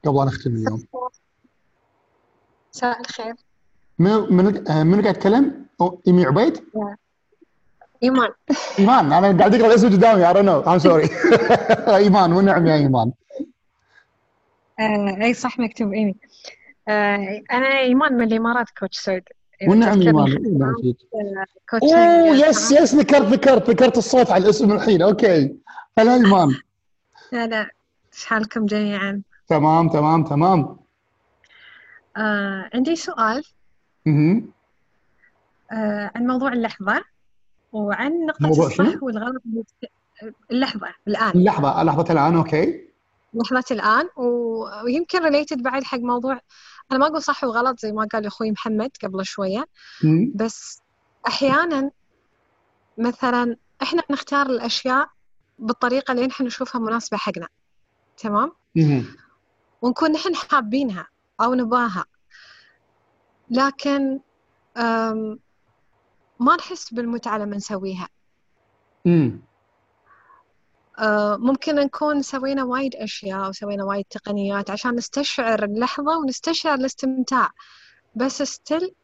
قبل لا نختم اليوم؟ مساء الخير. منو منو آه، منو قاعد يتكلم؟ إيمي عبيد؟ إيمان. إيمان. أنا قاعد أقرأ الاسم قدامي I don't know. I'm sorry. *laughs* إيمان ونعم يا إيمان. آه أي صح مكتوب إيمي. آه أنا إيمان من الإمارات coach سعود. ونعم إيمان. كوتشنج أوه يس يس ذكرت ذكرت ذكرت الصوت على الاسم الحين. okay. هلا إيمان. *laughs* لا لا إيش حالكم جميعا؟ تمام تمام تمام. آه عندي سؤال. آه عن موضوع اللحظة وعن نقطة الصح؟ والغلط اللحظة الآن. لحظه لحظة الآن okay. لحظة الآن و- ويمكن related بعد حق موضوع أنا ما أقول صح وغلط زي ما قال أخوي محمد قبل شوية؟ مم. بس أحيانا مثلا إحنا نختار الأشياء بالطريقة اللي نحن نشوفها مناسبة حقنا تمام. ونكون نحن حابينها أو نباها. لكن ما نحس بالمتعة لما نسويها. ممكن نكون سوينا وايد أشياء وسوينا وايد تقنيات عشان نستشعر اللحظة ونستشعر الاستمتاع. بس ستيل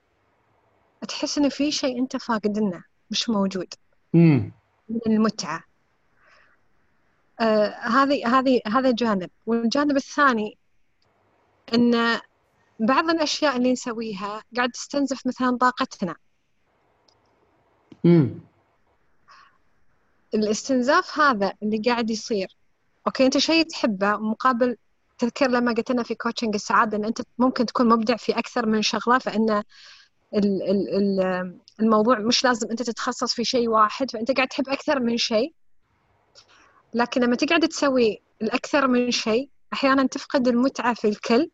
تحس إن في شيء أنت فاقدنه مش موجود. مم. من المتعة. آه هذه هذه هذا جانب. والجانب الثاني إن بعض الأشياء اللي نسويها قاعد تستنزف مثلا طاقتنا. الاستنزاف هذا اللي قاعد يصير. okay أنت شيء تحبه مقابل تذكر لما قلت لنا في coaching السعادة إن أنت ممكن تكون مبدع في أكثر من شغلة فإن ال ال ال الموضوع مش لازم أنت تتخصص في شيء واحد فأنت قاعد تحب أكثر من شيء. لكن لما تقعد تسوي الأكثر من شيء أحيانا تفقد المتعة في الكل.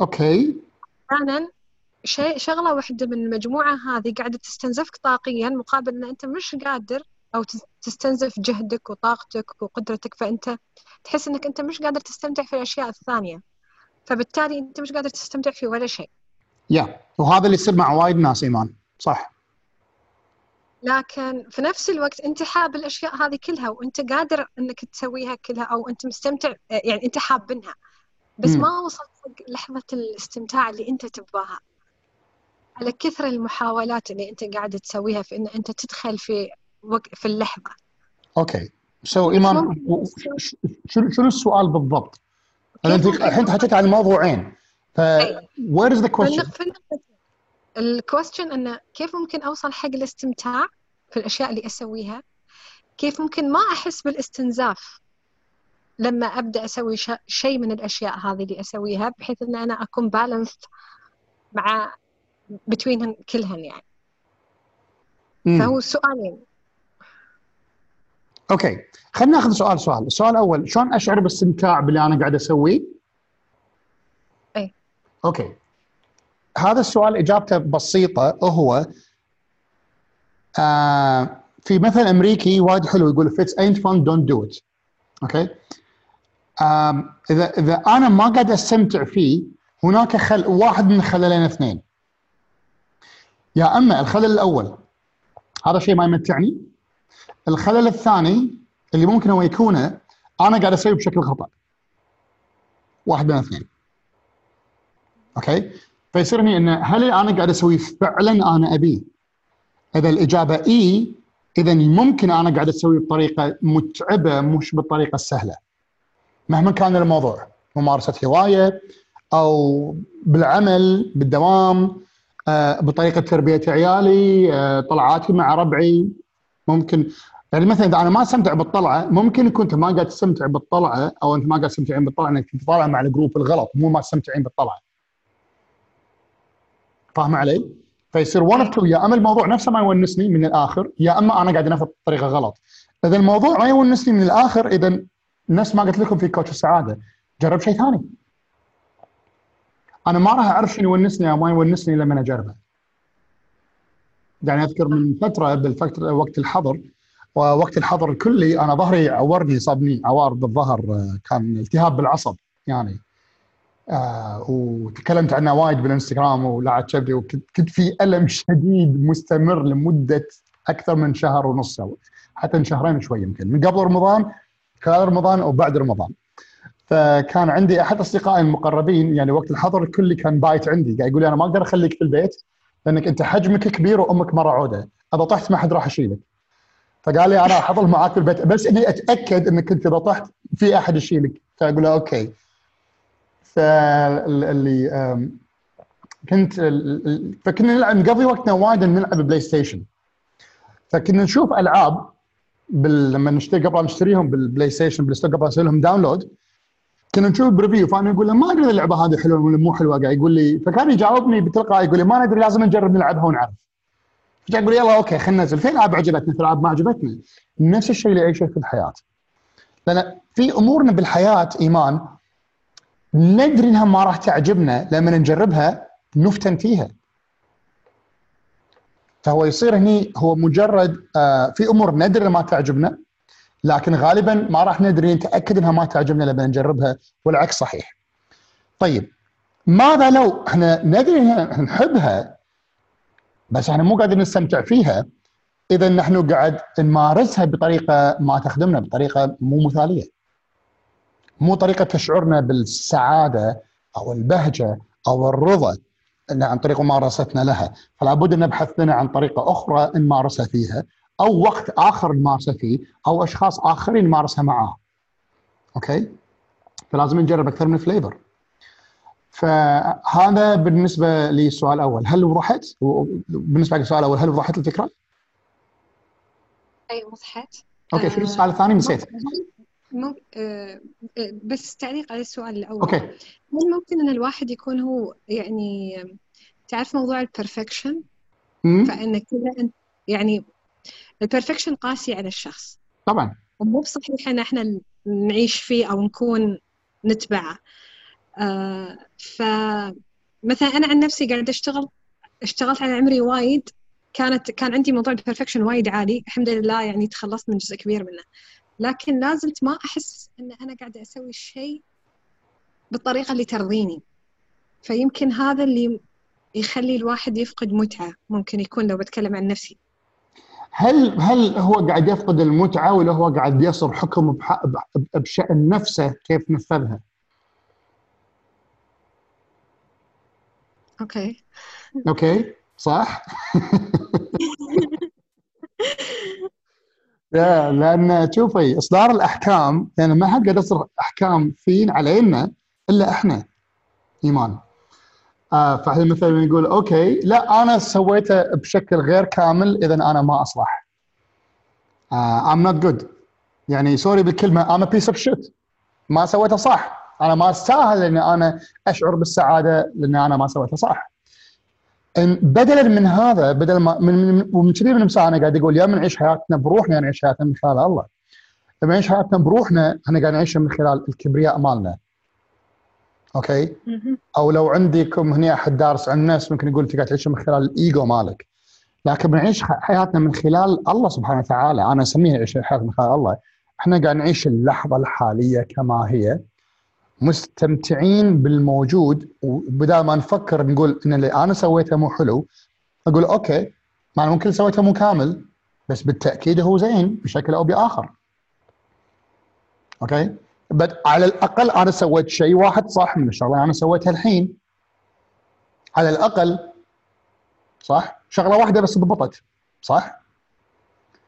أوكي. أحيانا شيء شغلة واحدة من المجموعة هذه قاعدة تستنزفك طاقيا مقابل أن أنت مش قادر تس- تستنزف جهدك وطاقتك وقدرتك فأنت تحس أنك أنت مش قادر تستمتع في الأشياء الثانية. فبالتالي أنت مش قادر تستمتع في ولا شيء. يا وهذا اللي يصير مع وايد ناس إيمان. صح. لكن في نفس الوقت أنت حاب الأشياء هذه كلها وأنت قادر أنك تسويها كلها أو أنت مستمتع يعني أنت حابنها بس مم. ما وصلت حق لحظة الاستمتاع اللي أنت تبغاها. على كثر المحاولات اللي أنت قاعد تسويها في أن أنت تدخل في وق... في اللحظة okay so إيمان. و- ش- شنو شنو السؤال بالضبط؟ لأن انت الحين حكيت عن موضوعين ف. where is the question؟ ال question أنه كيف ممكن أوصل حق الاستمتاع في الأشياء اللي أسويها كيف ممكن ما أحس بالاستنزاف لما أبدأ أسوي ش... شيء من الأشياء هذه اللي أسويها بحيث أن أنا أكون balanced مع between هن كلهن يعني. فهو سؤالين. okay. خلينا ناخذ سؤال سؤال. السؤال الأول شلون أشعر باستمتاع باللي أنا قاعد أسويه؟ أي. okay. هذا السؤال إجابته بسيطة. وهو آه في مثل أمريكي وايد حلو يقول if it ain't fun don't do it. okay. آم إذا إذا أنا ما قاعد أستمتع فيه هناك خل واحد من الخللين اثنين. يا أما الخلل الأول هذا شيء ما يمتعني. الخلل الثاني اللي ممكن هو يكونه أنا قاعد أسويه بشكل خطأ. واحد من الاثنين أوكي؟ فيصير هني انه هل أنا قاعد اسويه فعلا أنا ابيه إذا الإجابة إي اذا ممكن أنا قاعد اسويه بطريقة متعبة مش بالطريقة السهلة. مهما كان الموضوع ممارسة هواية أو بالعمل بالدوام بطريقة تربية عيالي آه، طلعاتي مع ربعي ممكن يعني مثلا إذا أنا ما استمتع بالطلعة ممكن يكون انت ما قاعد تستمتع بالطلعة أو أنت ما قاعد تستمتعين بالطلعه انك كنت طالع مع ال group الغلط مو ما تستمتعين بالطلعه. فاهم علي؟ فيصير one of two يا أما الموضوع نفسه ما يونسني من الآخر يا أما أنا قاعد أنفذ بطريقه غلط. إذا الموضوع ما يونسني من الآخر إذا نفس ما قلت لكم في coach السعادة جرب شيء ثاني. أنا ما راح أعرف شنو يونسني أو ما يونسني لما أجربه. يعني أذكر من فترة بالفترة وقت الحظر ووقت الحظر الكلي أنا ظهري عورني صابني عوار بالظهر آه، كان التهاب بالعصب يعني. آه وتكلمت عنه وايد بالإنستغرام ولعت شبدي وكنت كنت في ألم شديد مستمر لمدة أكثر من شهر ونص أو حتى شهرين شوي يمكن. من قبل رمضان خلال رمضان وبعد رمضان. فكان عندي أحد أصدقائي المقربين يعني وقت الحظر الكلي كان بايت عندي قاعد يقول لي أنا ما أقدر أخليك في البيت لأنك أنت حجمك كبير وأمك مرة عودة إذا طحت ما حد راح يشيلك. فقال لي أنا حظل معاك في البيت بس إني أتأكد إنك أنت إذا طحت في أحد يشيلك. فأقول له okay. فاللي كنت فكنا نلعب نقضي وقتنا وايد نلعب PlayStation فكنا نشوف ألعاب بال... لما نشتري قبل نشتريهم بال PlayStation بال store قبل أسوي لهم download كنا نشوف preview فأنا أقول له ما أدري اللعبة هذه حلوة ولا مو حلوة قاعد يقول لي فكان يجاوبني بتلقائي يقول لي ما ندري لازم نجرب نلعبها ونعرف. فجاء يقول يلا أوكي خلينا ننزل. في العاب عجبتنا في العاب ما عجبتنا. نفس الشيء لاي شيء في الحياة. لأن في أمورنا بالحياة إيمان ندري إنها ما راح تعجبنا لما نجربها نفتن فيها. فهو يصير هني هو مجرد آه في أمور ندري ما تعجبنا لكن غالبا ما راح ندري نتأكد إنها ما تعجبنا لما نجربها والعكس صحيح. طيب ماذا لو إحنا ندري إنها نحبها بس إحنا مو قاعدين نستمتع فيها اذا نحن قاعد نمارسها بطريقة ما تخدمنا بطريقة مو مثالية. مو طريقة تشعرنا بالسعادة أو البهجة أو الرضا عن طريق ممارستنا لها، فلا بد أن نبحث لنا عن طريقة أخرى نمارسها فيها أو وقت آخر نمارسها فيه أو أشخاص آخرين نمارسها معاه. okay؟ فلازم نجرب أكثر من flavor. فهذا بالنسبة للسؤال الأول، هل وضحت؟ بالنسبة للسؤال الأول هل وضحت الفكرة؟ اي وضحت okay شنو السؤال الثاني نسيت. مم... آه... آه، بس تعليق على السؤال الأول okay هل ممكن أن الواحد يكون هو يعني تعرف موضوع ال perfection مم. فإن كذا يعني ال perfection قاسي على الشخص. طبعا. ومو بصحيح إن إحنا نعيش فيه أو نكون نتبعه. آه فمثلا أنا عن نفسي قاعدة أشتغل اشتغلت على عمري وايد. كانت كان عندي موضوع ال perfection وايد عالي. الحمد لله يعني تخلصت من جزء كبير منه. لكن لازلت ما أحس إن أنا قاعدة أسوي الشيء بالطريقة اللي ترضيني. فيمكن هذا اللي يخلي الواحد يفقد متعة. ممكن يكون لو بتكلم عن نفسي. هل هل هو قاعد يفقد المتعة ولا هو قاعد يصر حكم بشأن نفسه كيف نفذها؟ okay okay صح؟ *laughs* لا لأن شوفي إصدار الأحكام يعني ما حد قاعد يصدر أحكام فين علينا إلا إحنا إيمان آه فاحنا مثلا نقول okay لا أنا سويته بشكل غير كامل اذا أنا ما أصلح. آه I'm not good. يعني sorry بالكلمة I'm a piece of shit. ما سويته صح. أنا ما استاهل ان أنا أشعر بالسعادة لأن أنا ما سويته صح. بدلا من هذا بدل ما من من- ومن كثير من المساء أنا قاعد أقول يا من نعيش حياتنا بروحنا نعيش حياتنا من خلال الله. لما نعيش حياتنا بروحنا إحنا قاعد نعيشها من خلال الكبرياء مالنا. okay. أو لو عندكم هنا أحد دارس عن الناس ممكن يقول انت قاعد تعيش من خلال الإيجو مالك. لكن بنعيش حياتنا من خلال الله سبحانه وتعالى. أنا أسميها نعيش حياتنا من خلال الله. إحنا قاعد نعيش اللحظة الحالية كما هي. مستمتعين بالموجود. وبدال ما نفكر نقول إن اللي أنا سويته مو حلو أقول okay أنا ممكن سويته مو كامل بس بالتأكيد هو زين بشكل أو بآخر. okay؟ على الأقل أنا سويت شيء واحد صح من الشغلة. أنا سويتها الحين. على الأقل صح؟ شغلة واحدة بس ضبطت صح؟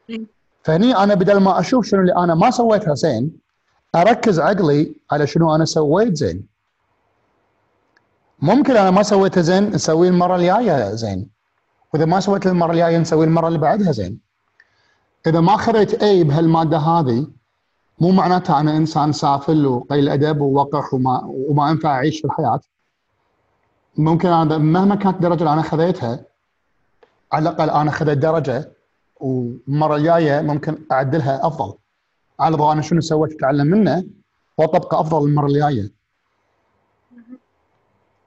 إيه. فهني أنا بدل ما أشوف شنو اللي أنا ما سويتها زين أركز عقلي على شنو أنا سويت زين. ممكن أنا ما سويته زين نسويه المرة الجاية زين. وإذا ما سويت المرة الجاية نسويه المرة اللي بعدها زين. إذا ما خذيت اي بهالمادة هذه مو معناتها أنا إنسان سافل وقليل أدب ووقح وما وما ينفع أعيش في الحياة. ممكن أنا مهما كانت الدرجه اللي أنا خذيتها على الأقل أنا خذيت درجة والمرة الجاية ممكن أعدلها أفضل. على ضوء أنا شنو سويت؟ اتعلم منه وأطبقه أفضل المرة الجاية.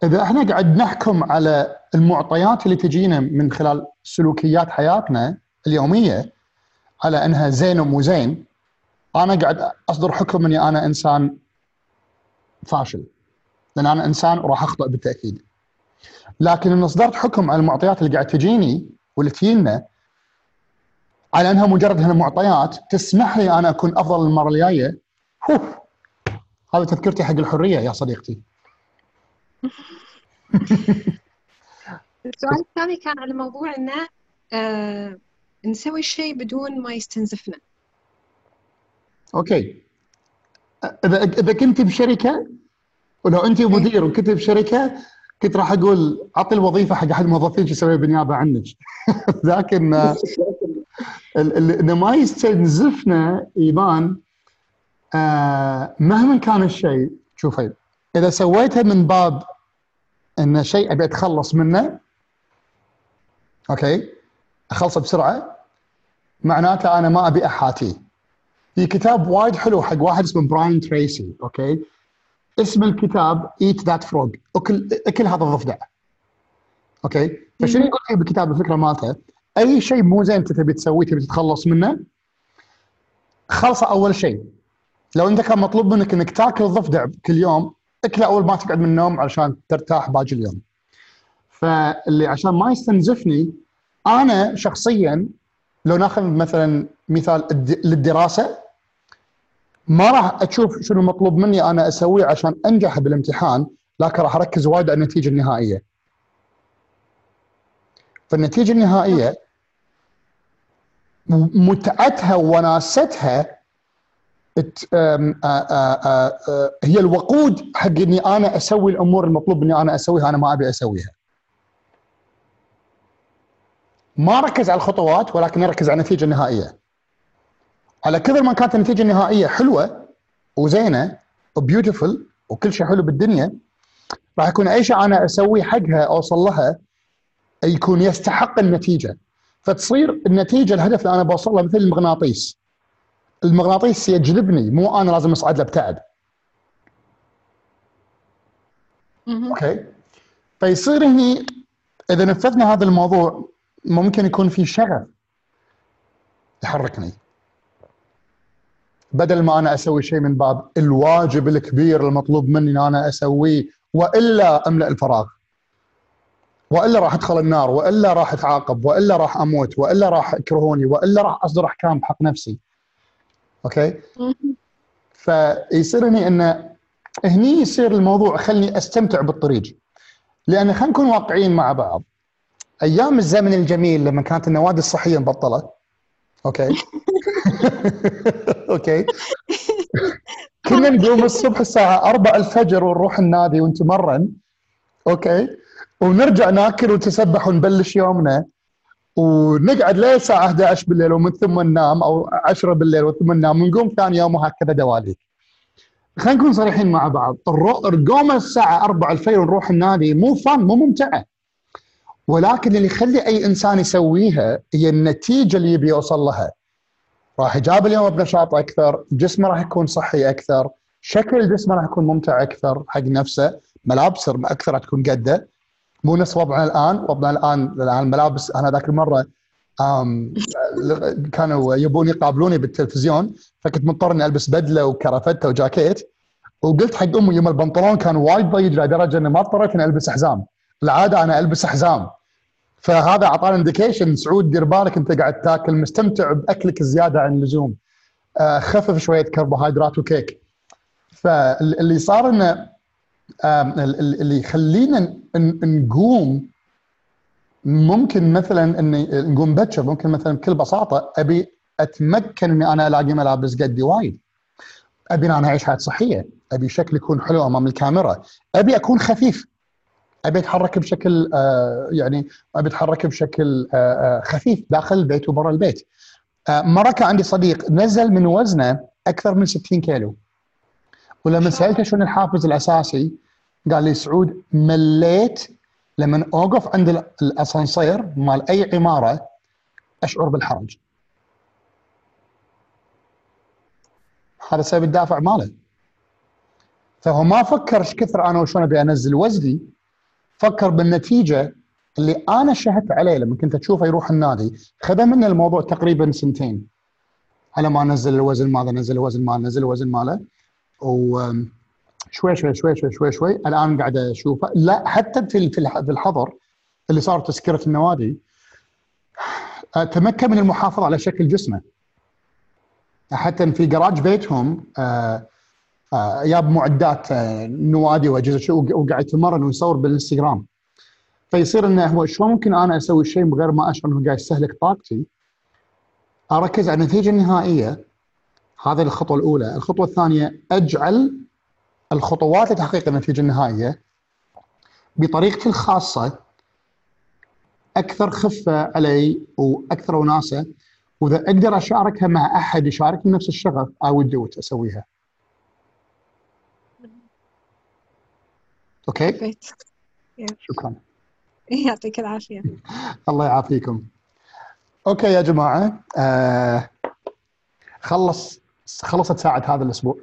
إذا إحنا قاعد نحكم على المعطيات اللي تجينا من خلال سلوكيات حياتنا اليومية على إنها زين ومو زين أنا قاعد أصدر حكم إني أنا إنسان فاشل. لأن أنا إنسان وراح أخطأ بالتأكيد. لكن إن اصدرت حكم على المعطيات اللي قاعد تجيني واللي تجينا على إنها مجرد هنا معطيات تسمح لي أنا أكون أفضل المرة الجاية هذا تذكرتي حق الحرية يا صديقتي. *laughs* السؤال الثاني كان على موضوع إنه آه نسوي شيء بدون ما يستنزفنا. أوكي. إذا إذا كنت بشركة ولو أنت مدير وكنت بشركة كنت راح أقول أعطي الوظيفة حق أحد الموظفين يسوي بالنيابة عنك. *laughs* لكن ال- ال- انه ما يستنزفنا إيمان آه مهما كان الشيء شوفي إذا سويتها من باب إن شيء أبي أتخلص منه okay أخلصه بسرعة معناته أنا ما أبي احاتيه في كتاب وايد حلو حق واحد اسمه براين تريسي okay؟ اسم الكتاب Eat That Frog أكل أكل هذا الضفدع. أوكي؟ فشنو يقول فيه بالكتاب الفكرة مالته؟ أي شيء مو زين انت تبي تسويه تبي تتخلص منه خلصه أول شيء. لو أنت كان مطلوب منك إنك تاكل الضفدع كل يوم اكله أول ما تقعد من النوم علشان ترتاح باقي اليوم. فاللي عشان ما يستنزفني أنا شخصيا لو ناخذ مثلا مثال للدراسة ما راح أشوف شنو المطلوب مني أنا أسويه عشان أنجح بالامتحان لكن راح أركز وايد على النتيجة النهائية فالنتيجة النهائية متعتها وناستها هي الوقود حق إني أنا أسوي الأمور المطلوب اني أنا أسويها أنا ما أبي أسويها. ما ركز على الخطوات ولكن يركز على النتيجة النهائية. على كثر ما كانت النتيجة النهائية حلوة وزينة و beautiful وكل شيء حلو بالدنيا راح يكون أي شيء أنا اسويه حقها أوصل لها يكون يستحق النتيجة فتصير النتيجة الهدف اللي أنا بوصل له مثل المغناطيس المغناطيس يجذبني مو أنا لازم أصعد له ابتعد. okay فيصير هني إذا نفذنا هذا الموضوع ممكن يكون في شغف يحركني. بدل ما أنا أسوي شيء من باب الواجب الكبير المطلوب مني إن أنا أسويه وإلا أملأ الفراغ. وإلا راح أدخل النار وإلا راح أتعاقب وإلا راح أموت وإلا راح يكرهوني وإلا راح اصدر احكام بحق نفسي. أوكي. فيصير هني انه هني يصير الموضوع خلني أستمتع بالطريق. لأن خلينا نكون واقعيين مع بعض. أيام الزمن الجميل لما كانت النوادي الصحية مبطلة. okay. *laughs* okay. كنا نقوم الصبح الساعة 4 الفجر ونروح النادي ونتمرن. أوكي. ونرجع ناكل ونتسبح ونبلش يومنا. ونقعد لين الساعة 11 بالليل ومن ثم ننام أو 10 بالليل وثم ننام ونقوم ثاني يوم وهكذا دواليك. خلينا نكون صريحين مع بعض، القومه الساعة 4 الفجر ونروح النادي مو فن مو ممتعة. ولكن اللي يخلي أي إنسان يسويها هي النتيجة اللي يبي يوصل لها. راح يجاب اليوم بنشاط أكثر، جسمه راح يكون صحي أكثر، شكل جسمه راح يكون ممتع أكثر حق نفسه، ملابسه أكثر راح تكون قدة. مو نفس وضعنا الآن، وضعنا الآن الملابس أنا ذاك المرة كانوا يبون يقابلوني بالتلفزيون فكنت مضطر إني ألبس بدلة وكرافته وجاكيت وقلت حق أمي يوم البنطلون كان وايد ضيق لدرجة إني ما اضطريت إني ألبس حزام العادة أنا ألبس حزام فهذا أعطانا indication سعود دير بالك أنت قاعد تاكل مستمتع بأكلك زياده عن اللزوم. آه، خفف شوية كربوهيدرات وكيك. فاللي صار إنه اللي يخلينا نقوم ممكن مثلا إني نقوم بكر ممكن مثلا بكل بساطة أبي أتمكن إني أنا ألاقي ملابس قدي وايد. أبي إن أنا أعيش حياة صحية. أبي شكلي يكون حلو أمام الكاميرا. أبي أكون خفيف. أبي أتحرك بشكل آه يعني أبي أتحرك بشكل آه آه خفيف داخل البيت وبرا البيت. مرة كان عندي صديق نزل من وزنه أكثر من 60 كيلو. ولما سألته شنو الحافز الأساسي قال لي سعود مليت لما أوقف عند ال- الأسانسير مال أي عمارة أشعر بالحرج. هذا سبب الدافع ماله. فهو ما فكر إيش كثر أنا وشلون أبي أنزل وزني فكر بالنتيجة اللي أنا شهدت عليه لما كنت أشوفه يروح النادي. خذ مني الموضوع تقريبا سنتين. على ما انزل الوزن ماله نزل الوزن ماله نزل الوزن ماله. وشوي شوي شوي شوي شوي شوي الآن قاعد أشوفه. لا حتى في في الح- في الحظر اللي صار تسكره النوادي تمكن من المحافظة على شكل جسمه. حتى في جراج بيتهم آه، جاب معدات آه، نوادي وأجهزة شو وق- وقاعد يتمرن ويصور بالإنستغرام. فيصير إنه هو شلون ممكن أنا أسوي شيء من غير ما أشعر إنه قاعد يستهلك طاقتي؟ أركز على النتيجة النهائية. هذه الخطوة الأولى. الخطوة الثانية أجعل الخطوات لتحقيق النتيجة النهائية بطريقتي الخاصة أكثر خفة علي وأكثر وناسة. وإذا أقدر أشاركها مع أحد يشاركني نفس الشغف do it أسويها. okay شكرا يعطيك العافية الله يعافيكم. okay يا جماعة آه خلص خلصت ساعة هذا الأسبوع.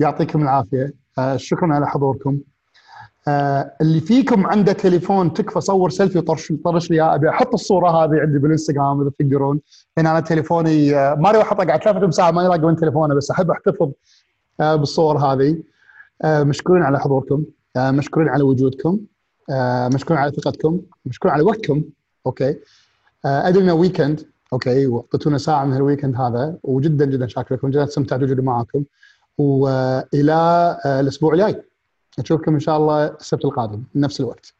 يعطيكم العافية آه شكرا على حضوركم. آه اللي فيكم عنده تليفون تكفى صور سيلفي طرش طرش لي إياه. أبي أحط الصورة هذه عندي بالإنستغرام إذا تقدرون لأن أنا تليفوني آه ما ابي أحطه قاعد ثلاث ساعة ما يلاقي من تليفونه بس أحب أحتفظ آه بالصور هذه مشكورين على حضوركم آه مشكورين على وجودكم آه مشكورين على ثقتكم مشكورين على وقتكم okay؟ آه أدري إنه weekend okay؟ واعطيتونا ساعة من ال weekend هذا وجدا جدا شاكر لكم جدا استمتعت بوجودي معاكم وإلى آه الأسبوع الجاي. نشوفكم إن شاء الله السبت القادم نفس الوقت.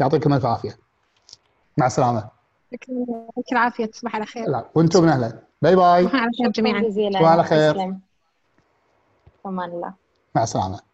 يعطيكم ألف عافية. مع السلامة. يعطيك العافية تصبح على خير. لا وأنتم من أهلا bye bye. تصبح على خير جميعا. جزيلا. تصبح على خير. أمان الله. مع السلامة.